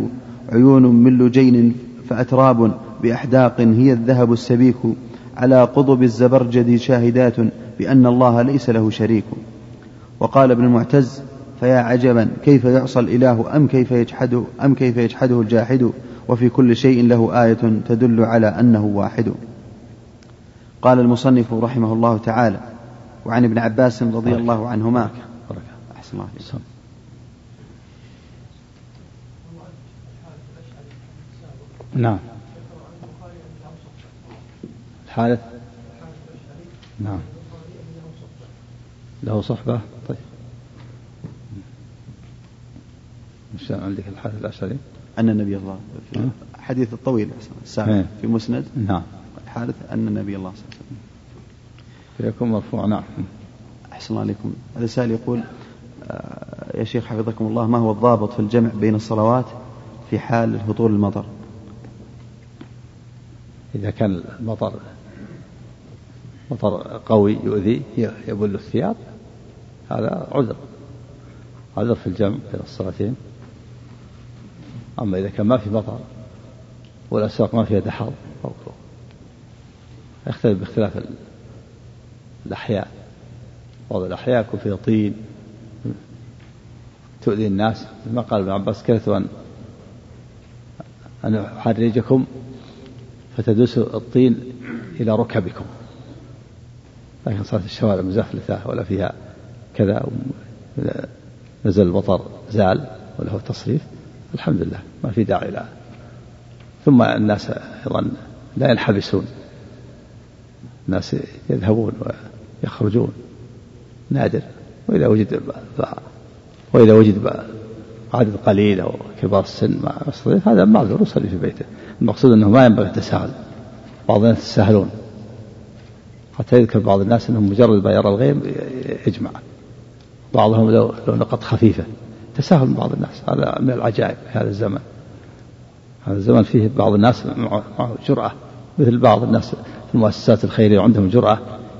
عيون من لجين فأتراب بأحداق هي الذهب السبيك على قضب الزبرجد شاهدات بأن الله ليس له شريك. وقال ابن المعتز فيا عجبا كيف يعصى الإله؟ أم كيف يجحده؟ أم كيف يجحده الجاحد؟ وفي كل شيء له آية تدل على أنه واحد. قال المصنف رحمه الله تعالى وعن ابن عباس رضي الله عنهما أحسن الله عليكم نعم. الحارث نعم. له صحبة؟ طيب. مش عندك الحارث الأشعري أن النبي الله في حديث الطويل السابق في مسند. نعم. الحارث أن النبي الله صلى الله عليه وسلم. نعم. إيه. نعم. فيكون مرفوع. نعم. أحسن الله عليكم. هذا سائل يقول يا شيخ حفظكم الله ما هو الضابط في الجمع بين الصلوات في حال هطول المطر؟ إذا كان المطر مطر قوي يؤذي يبل الثياب هذا عذر عذر في الجمع بين الصلاتين. أما إذا كان ما في مطر والأسواق ما فيها دحر يختلف باختلاف ال- الأحياء. بعض الأحياء يكون فيها طين تؤذي الناس ما قال ابن عباس كرهت أن أن أحرجكم فتدوسوا الطين إلى ركبكم. لكن صارت الشوارع مزفلتة ولا فيها كذا نزل المطر زال وله تصريف. الحمد لله ما في داعي له ثم الناس أيضا لا ينحبسون. الناس يذهبون ويخرجون. نادر. وإذا وجد وإذا وجد عدد قليل أو كبار السن مع الصديق هذا معذور يصلي في بيته. المقصود أنه ما ينبغي التساهل. بعض الناس يتساهلون. حتى يذكر بعض الناس أنهم مجرد ما يرى الغيم يجمع. بعضهم لو لو نقط خفيفة. تساهل من بعض الناس. هذا من العجائب في هذا الزمن. هذا الزمن فيه بعض الناس معه جرأة. مثل بعض الناس في المؤسسات الخيرية عندهم جرأة.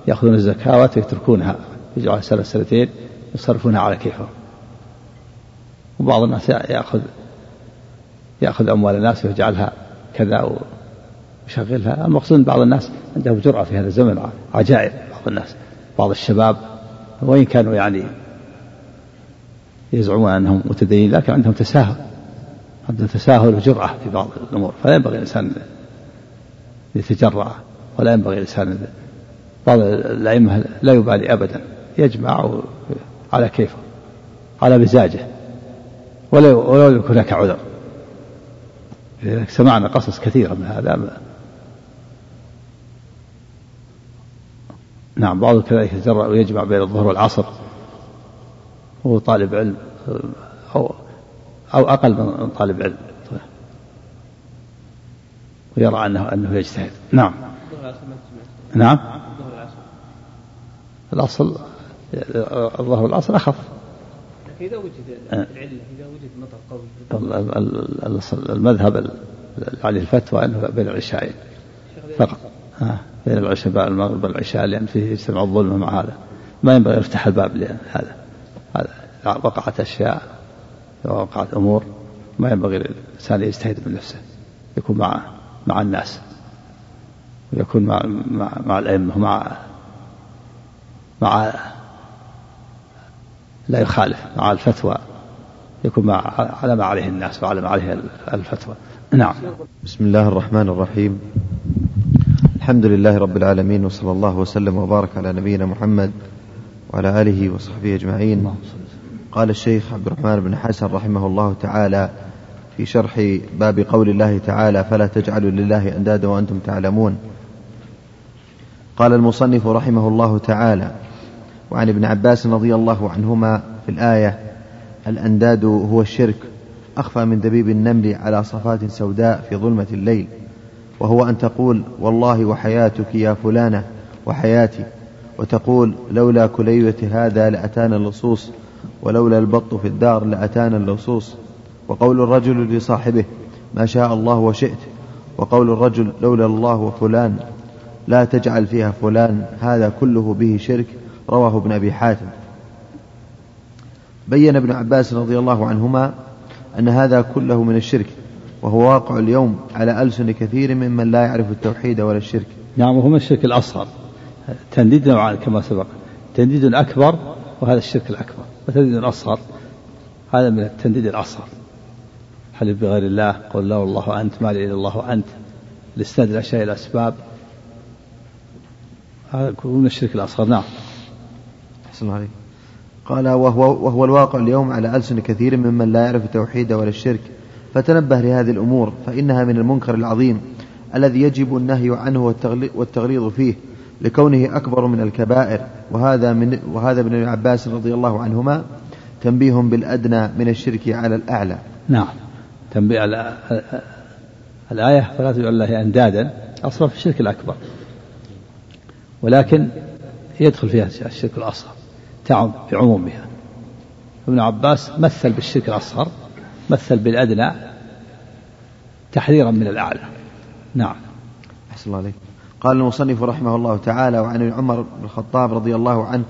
يأخذون الزكاوات ويتركونها. يجعلها سنة سنتين. يصرفونها على كيفهم. وبعض الناس يأخذ يأخذ أموال الناس ويجعلها كذا ويشغلها. المقصود بعض الناس عندهم جرأة في هذا الزمن عجائب بعض الناس. بعض الشباب وإن كانوا يعني يزعمون أنهم متدينين لكن عندهم تساهل. عندهم تساهل وجرأة في بعض الأمور. فلا ينبغي الإنسان يتجرأ ولا ينبغي الإنسان بعض الأئمة لا يبالي أبدا. يجمع على كيفه على مزاجه. ولا ولا يكون هناك عذر. لذلك سمعنا قصص كثيرة من هذا. نعم بعض كذلك يتجرأ ويجمع بين الظهر والعصر. وهو طالب علم أو أو أقل من طالب علم. ويرى أنه أنه يجتهد. نعم. نعم. الأصل الظهر والعصر أخف. إذا وجد أه. العلة إذا وجد مطر قوي. ال- ال- ال- المذهب ال- عليه الفتوى أنه بين العشاءين فقط. آه. بين العشاء بعد المغرب والعشاء لأن فيه يجتمع الظلم مع هذا. ما ينبغي يفتح الباب لهذا. هذا وقعت أشياء وقعت أمور ما ينبغي للإنسان يجتهد من نفسه. يكون مع مع الناس. ويكون مع مع, مع الأئمة مع مع لا يخالف مع الفتوى يكون مع على ما عليه الناس وعلى ما عليه الفتوى. نعم. بسم الله الرحمن الرحيم. الحمد لله رب العالمين وصلى الله وسلم وبارك على نبينا محمد وعلى آله وصحبه أجمعين. قال الشيخ عبد الرحمن بن حسن رحمه الله تعالى في شرح باب قول الله تعالى فلا تجعلوا لله أندادا وأنتم تعلمون قال المصنف رحمه الله تعالى وعن ابن عباس رضي الله عنهما في الآية الأنداد هو الشرك أخفى من دبيب النمل على صفات سوداء في ظلمة الليل وهو أن تقول والله وحياتك يا فلانة وحياتي وتقول لولا كلية هذا لأتانا اللصوص ولولا البط في الدار لأتانا اللصوص وقول الرجل لصاحبه ما شاء الله وشئت وقول الرجل لولا الله وفلان لا تجعل فيها فلان هذا كله به شرك رواه ابن أبي حاتم. بين ابن عباس رضي الله عنهما أن هذا كله من الشرك وهو واقع اليوم على ألسن كثير ممن لا يعرف التوحيد ولا الشرك. نعم وهو من الشرك الأصغر. تنديد نوعان كما سبق. تنديد أكبر وهذا الشرك الأكبر. وتنديد أصغر هذا من التنديد الأصغر. حلف بغير الله؟ قل لا والله أنت ما إلا الله أنت. الإسناد الأشياء الأسباب. هذا من الشرك الأصغر. نعم. أحسن عليك. قال وهو, وهو الواقع اليوم على ألسن كثير ممن لا يعرف التوحيد ولا الشرك. فتنبه لهذه الأمور فإنها من المنكر العظيم الذي يجب النهي عنه والتغلي- والتغليظ فيه لكونه أكبر من الكبائر. وهذا من وهذا ابن عباس رضي الله عنهما تنبيه بالأدنى من الشرك على الأعلى. نعم. تنبيه على الآية فلا تجعل الله أندادا. أصلا في الشرك الأكبر. ولكن يدخل فيها الشرك الأصغر. تعم بعمومها ابن عباس مثل بالشرك الأصغر مثل بالأدنى تحذيرا من الأعلى. نعم. أحسن الله عليك. قال المصنف رحمه الله تعالى وعن عمر بن الخطاب رضي الله عنه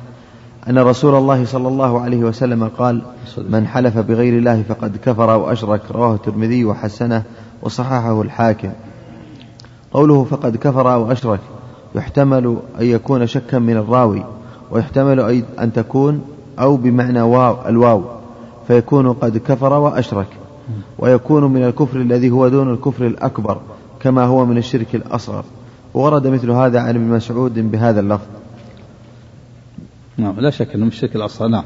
أن رسول الله صلى الله عليه وسلم قال من حلف بغير الله فقد كفر وأشرك. رواه الترمذي وحسنه وصححه الحاكم. قوله فقد كفر وأشرك يحتمل أن يكون شكا من الراوي. ويحتمل أن تكون أو بمعنى واو الواو فيكون قد كفر وأشرك ويكون من الكفر الذي هو دون الكفر الأكبر كما هو من الشرك الأصغر. ورد مثل هذا عن ابن مسعود بهذا اللفظ. نعم لا شك أنه من الشرك الأصغر. نعم.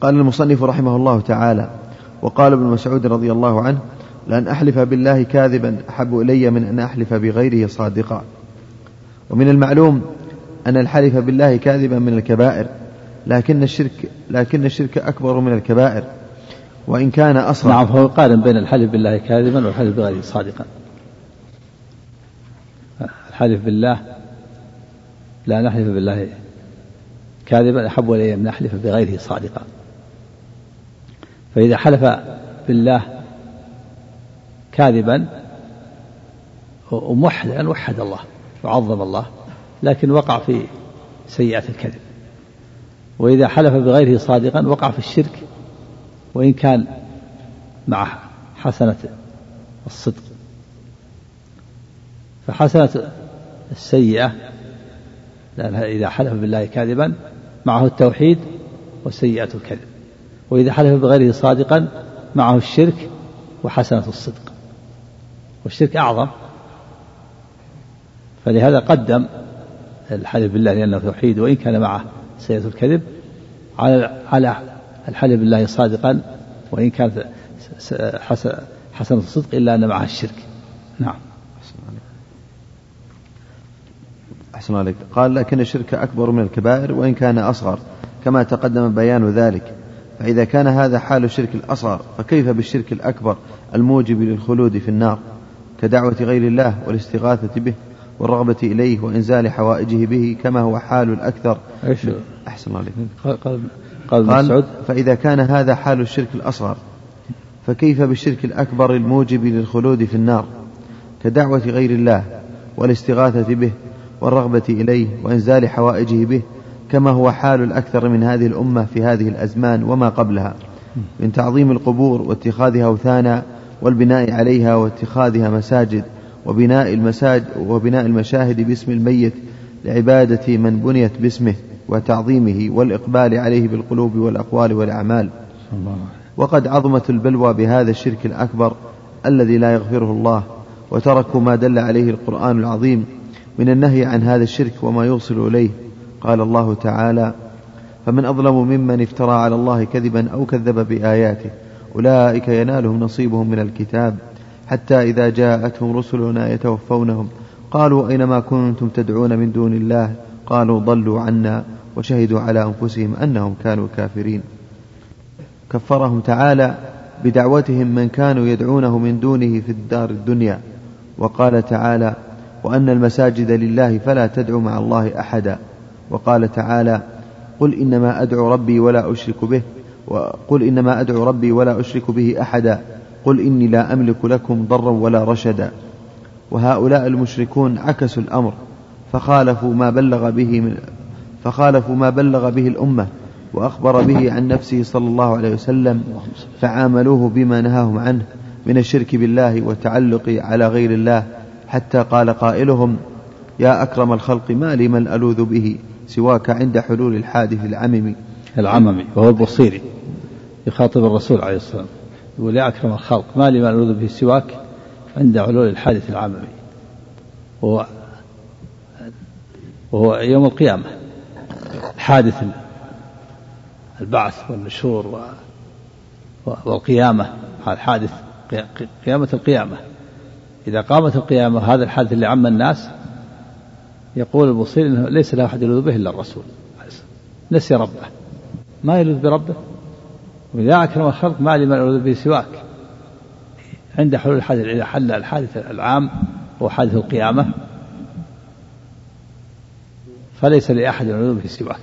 قال المصنف رحمه الله تعالى وقال ابن مسعود رضي الله عنه لأن أحلف بالله كاذبا أحب إلي من أن أحلف بغيره صادقا. ومن المعلوم أن الحلف بالله كاذبا من الكبائر لكن الشرك لكن الشرك أكبر من الكبائر. وإن كان أصغر. نعم فهو يقارن بين الحلف بالله كاذبا والحلف بغيره صادقا. الحلف بالله لا نحلف بالله كاذبا أحب إلي من نحلف بغيره صادقا. فإذا حلف بالله كاذبا وموحدا وحد الله وعظم الله. لكن وقع في سيئات الكذب. وإذا حلف بغيره صادقا وقع في الشرك وإن كان مع حسنة الصدق. فحسنة السيئة لأنها إذا حلف بالله كاذبا معه التوحيد وسيئة الكذب. وإذا حلف بغيره صادقا معه الشرك وحسنة الصدق. والشرك أعظم. فلهذا قدم الحلف بالله لأنه توحيد وإن كان معه سيئة الكذب على على الحلف بالله صادقا وإن كانت حسنة الصدق إلا أن معها الشرك. نعم. أحسن عليك. قال لكن الشرك أكبر من الكبائر وإن كان أصغر. كما تقدم بيان ذلك. فإذا كان هذا حال الشرك الأصغر فكيف بالشرك الأكبر الموجب للخلود في النار؟ كدعوة غير الله والاستغاثة به. والرغبة إليه وإنزال حوائجه به كما هو حال الأكثر. أحسن عليك. قال قال قال قال مسعود. فإذا كان هذا حال الشرك الأصغر فكيف بالشرك الأكبر الموجب للخلود في النار؟ كدعوة غير الله والاستغاثة به والرغبة إليه وإنزال حوائجه به كما هو حال الأكثر من هذه الأمة في هذه الأزمان وما قبلها من تعظيم القبور واتخاذها أوثانا والبناء عليها واتخاذها مساجد. وبناء المساجد وبناء المشاهد باسم الميت لعبادة من بنيت باسمه وتعظيمه والإقبال عليه بالقلوب والأقوال والأعمال. وقد عظمت البلوى بهذا الشرك الأكبر الذي لا يغفره الله وتركوا ما دل عليه القرآن العظيم من النهي عن هذا الشرك وما يوصل إليه. قال الله تعالى فمن أظلم ممن افترى على الله كذبا أو كذب بآياته أولئك ينالهم نصيبهم من الكتاب حتى إذا جاءتهم رسلنا يتوفونهم. قالوا أينما كنتم تدعون من دون الله؟ قالوا ضلوا عنا وشهدوا على أنفسهم أنهم كانوا كافرين. كفرهم تعالى بدعوتهم من كانوا يدعونه من دونه في الدار الدنيا. وقال تعالى وأن المساجد لله فلا تدعوا مع الله أحدا. وقال تعالى قل إنما أدعو ربي ولا أشرك به وقل إنما أدعو ربي ولا أشرك به أحدا. قل إني لا أملك لكم ضرا ولا رشدا وهؤلاء المشركون عكسوا الأمر فخالفوا ما بلغ به من فخالفوا ما بلغ به الأمة وأخبر به عن نفسه صلى الله عليه وسلم فعاملوه بما نهاهم عنه من الشرك بالله والتعلق على غير الله حتى قال قائلهم يا أكرم الخلق ما لي من ألوذ به سواك عند حلول الحادث العمم العممي وهو البصيري يخاطب الرسول عليه الصلاة والسلام. يقول يا أكرم الخلق ما لي من ألوذ به سواك عند علول الحادث العممي وهو وهو يوم القيامة حادث البعث والنشور والقيامة هذا حادث قيامة القيامة. إذا قامت القيامة هذا الحادث اللي عم الناس يقول البصير إنه ليس له أحد يلوذ به إلا الرسول نسي ربه. ما يلوذ بربه. وإذا أكرم الخلق ما لمن يلوذ به سواك. عند حلول الحادث إذا حل الحادث العام هو حادث القيامة فليس لأحد يلوذ به سواك.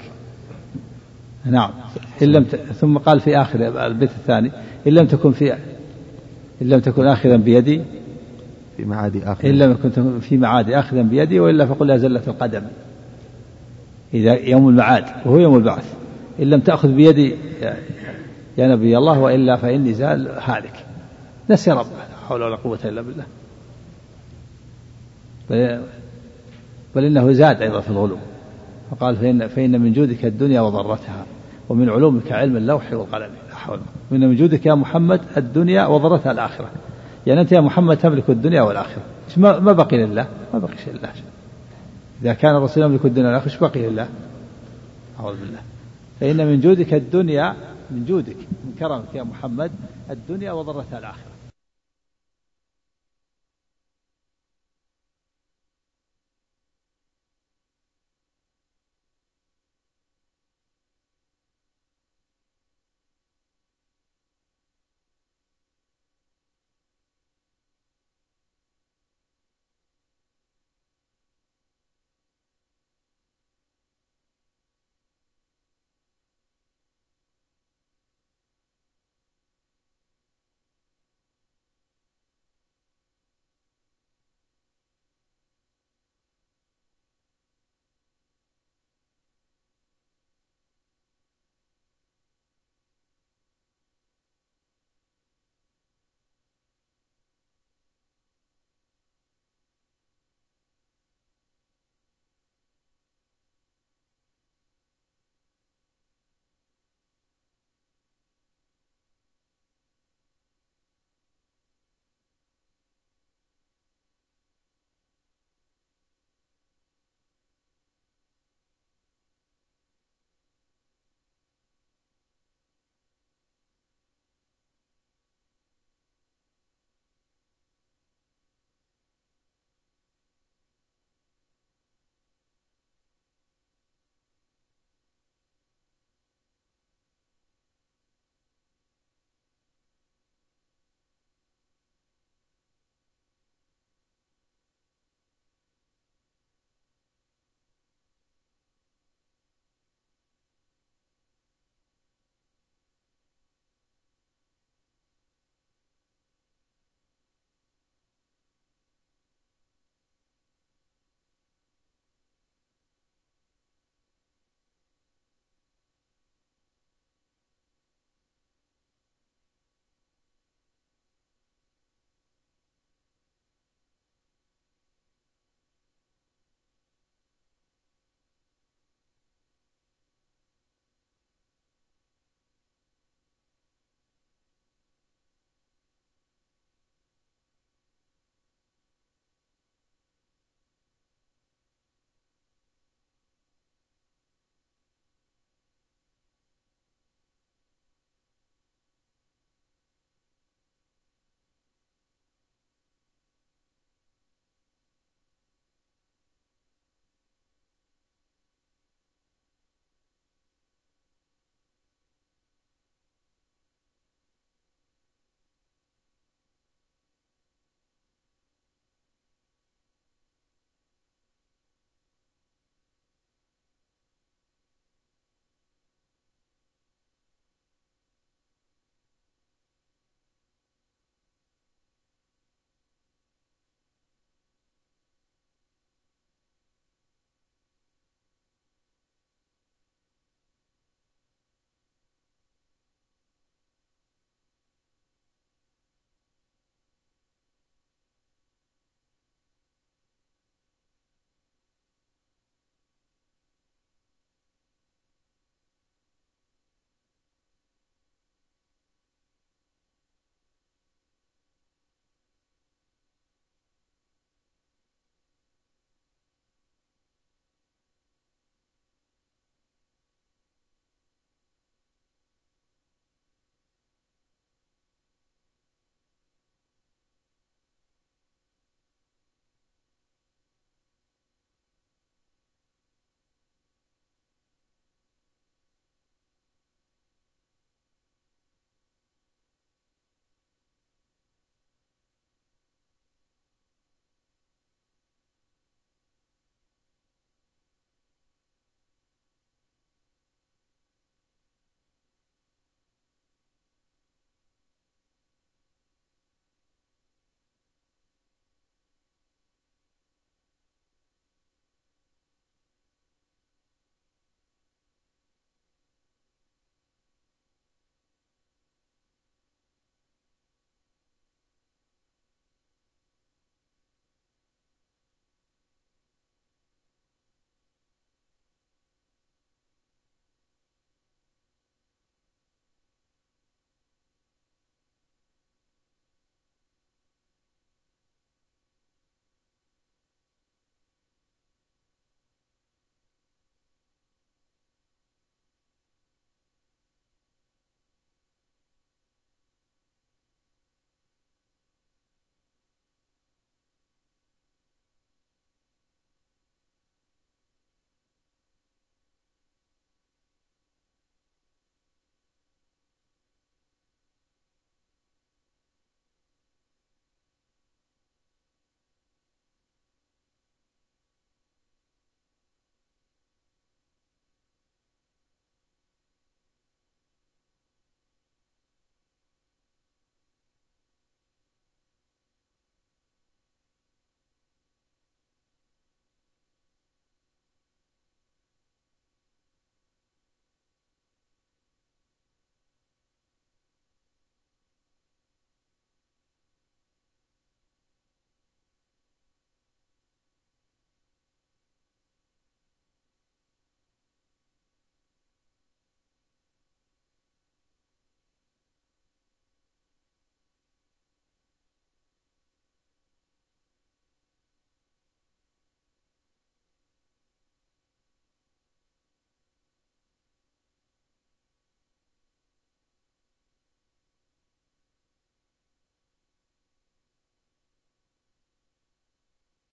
نعم. إن لم ت... ثم قال في آخر البيت الثاني إن لم تكن في إن لم تكن آخذا بيدي في معاد آخر. إن لم يكن في معاد آخذا بيدي وإلا فقل لا زلة القدم. إذا يوم المعاد وهو يوم البعث. إن لم تأخذ بيدي يا, نبي الله وإلا فإني زال هالك. نسي ربه لا حول ولا قوة إلا بالله. بل, بل إنه زاد أيضا في الغلو. فقال فإن, فإن من جودك الدنيا وضرتها ومن علومك علم اللوح والقلم. لا حول. من من جودك يا محمد الدنيا وضرتها الآخرة. يعني أنت يا محمد تملك الدنيا والآخرة. ما ما بقي لله؟ ما بقي شيء لله. إذا كان الرسول يملك الدنيا والآخرة إيش بقي لله؟ أعوذ بالله. فإن من جودك الدنيا من جودك من كرمك يا محمد الدنيا وضرتها الآخرة.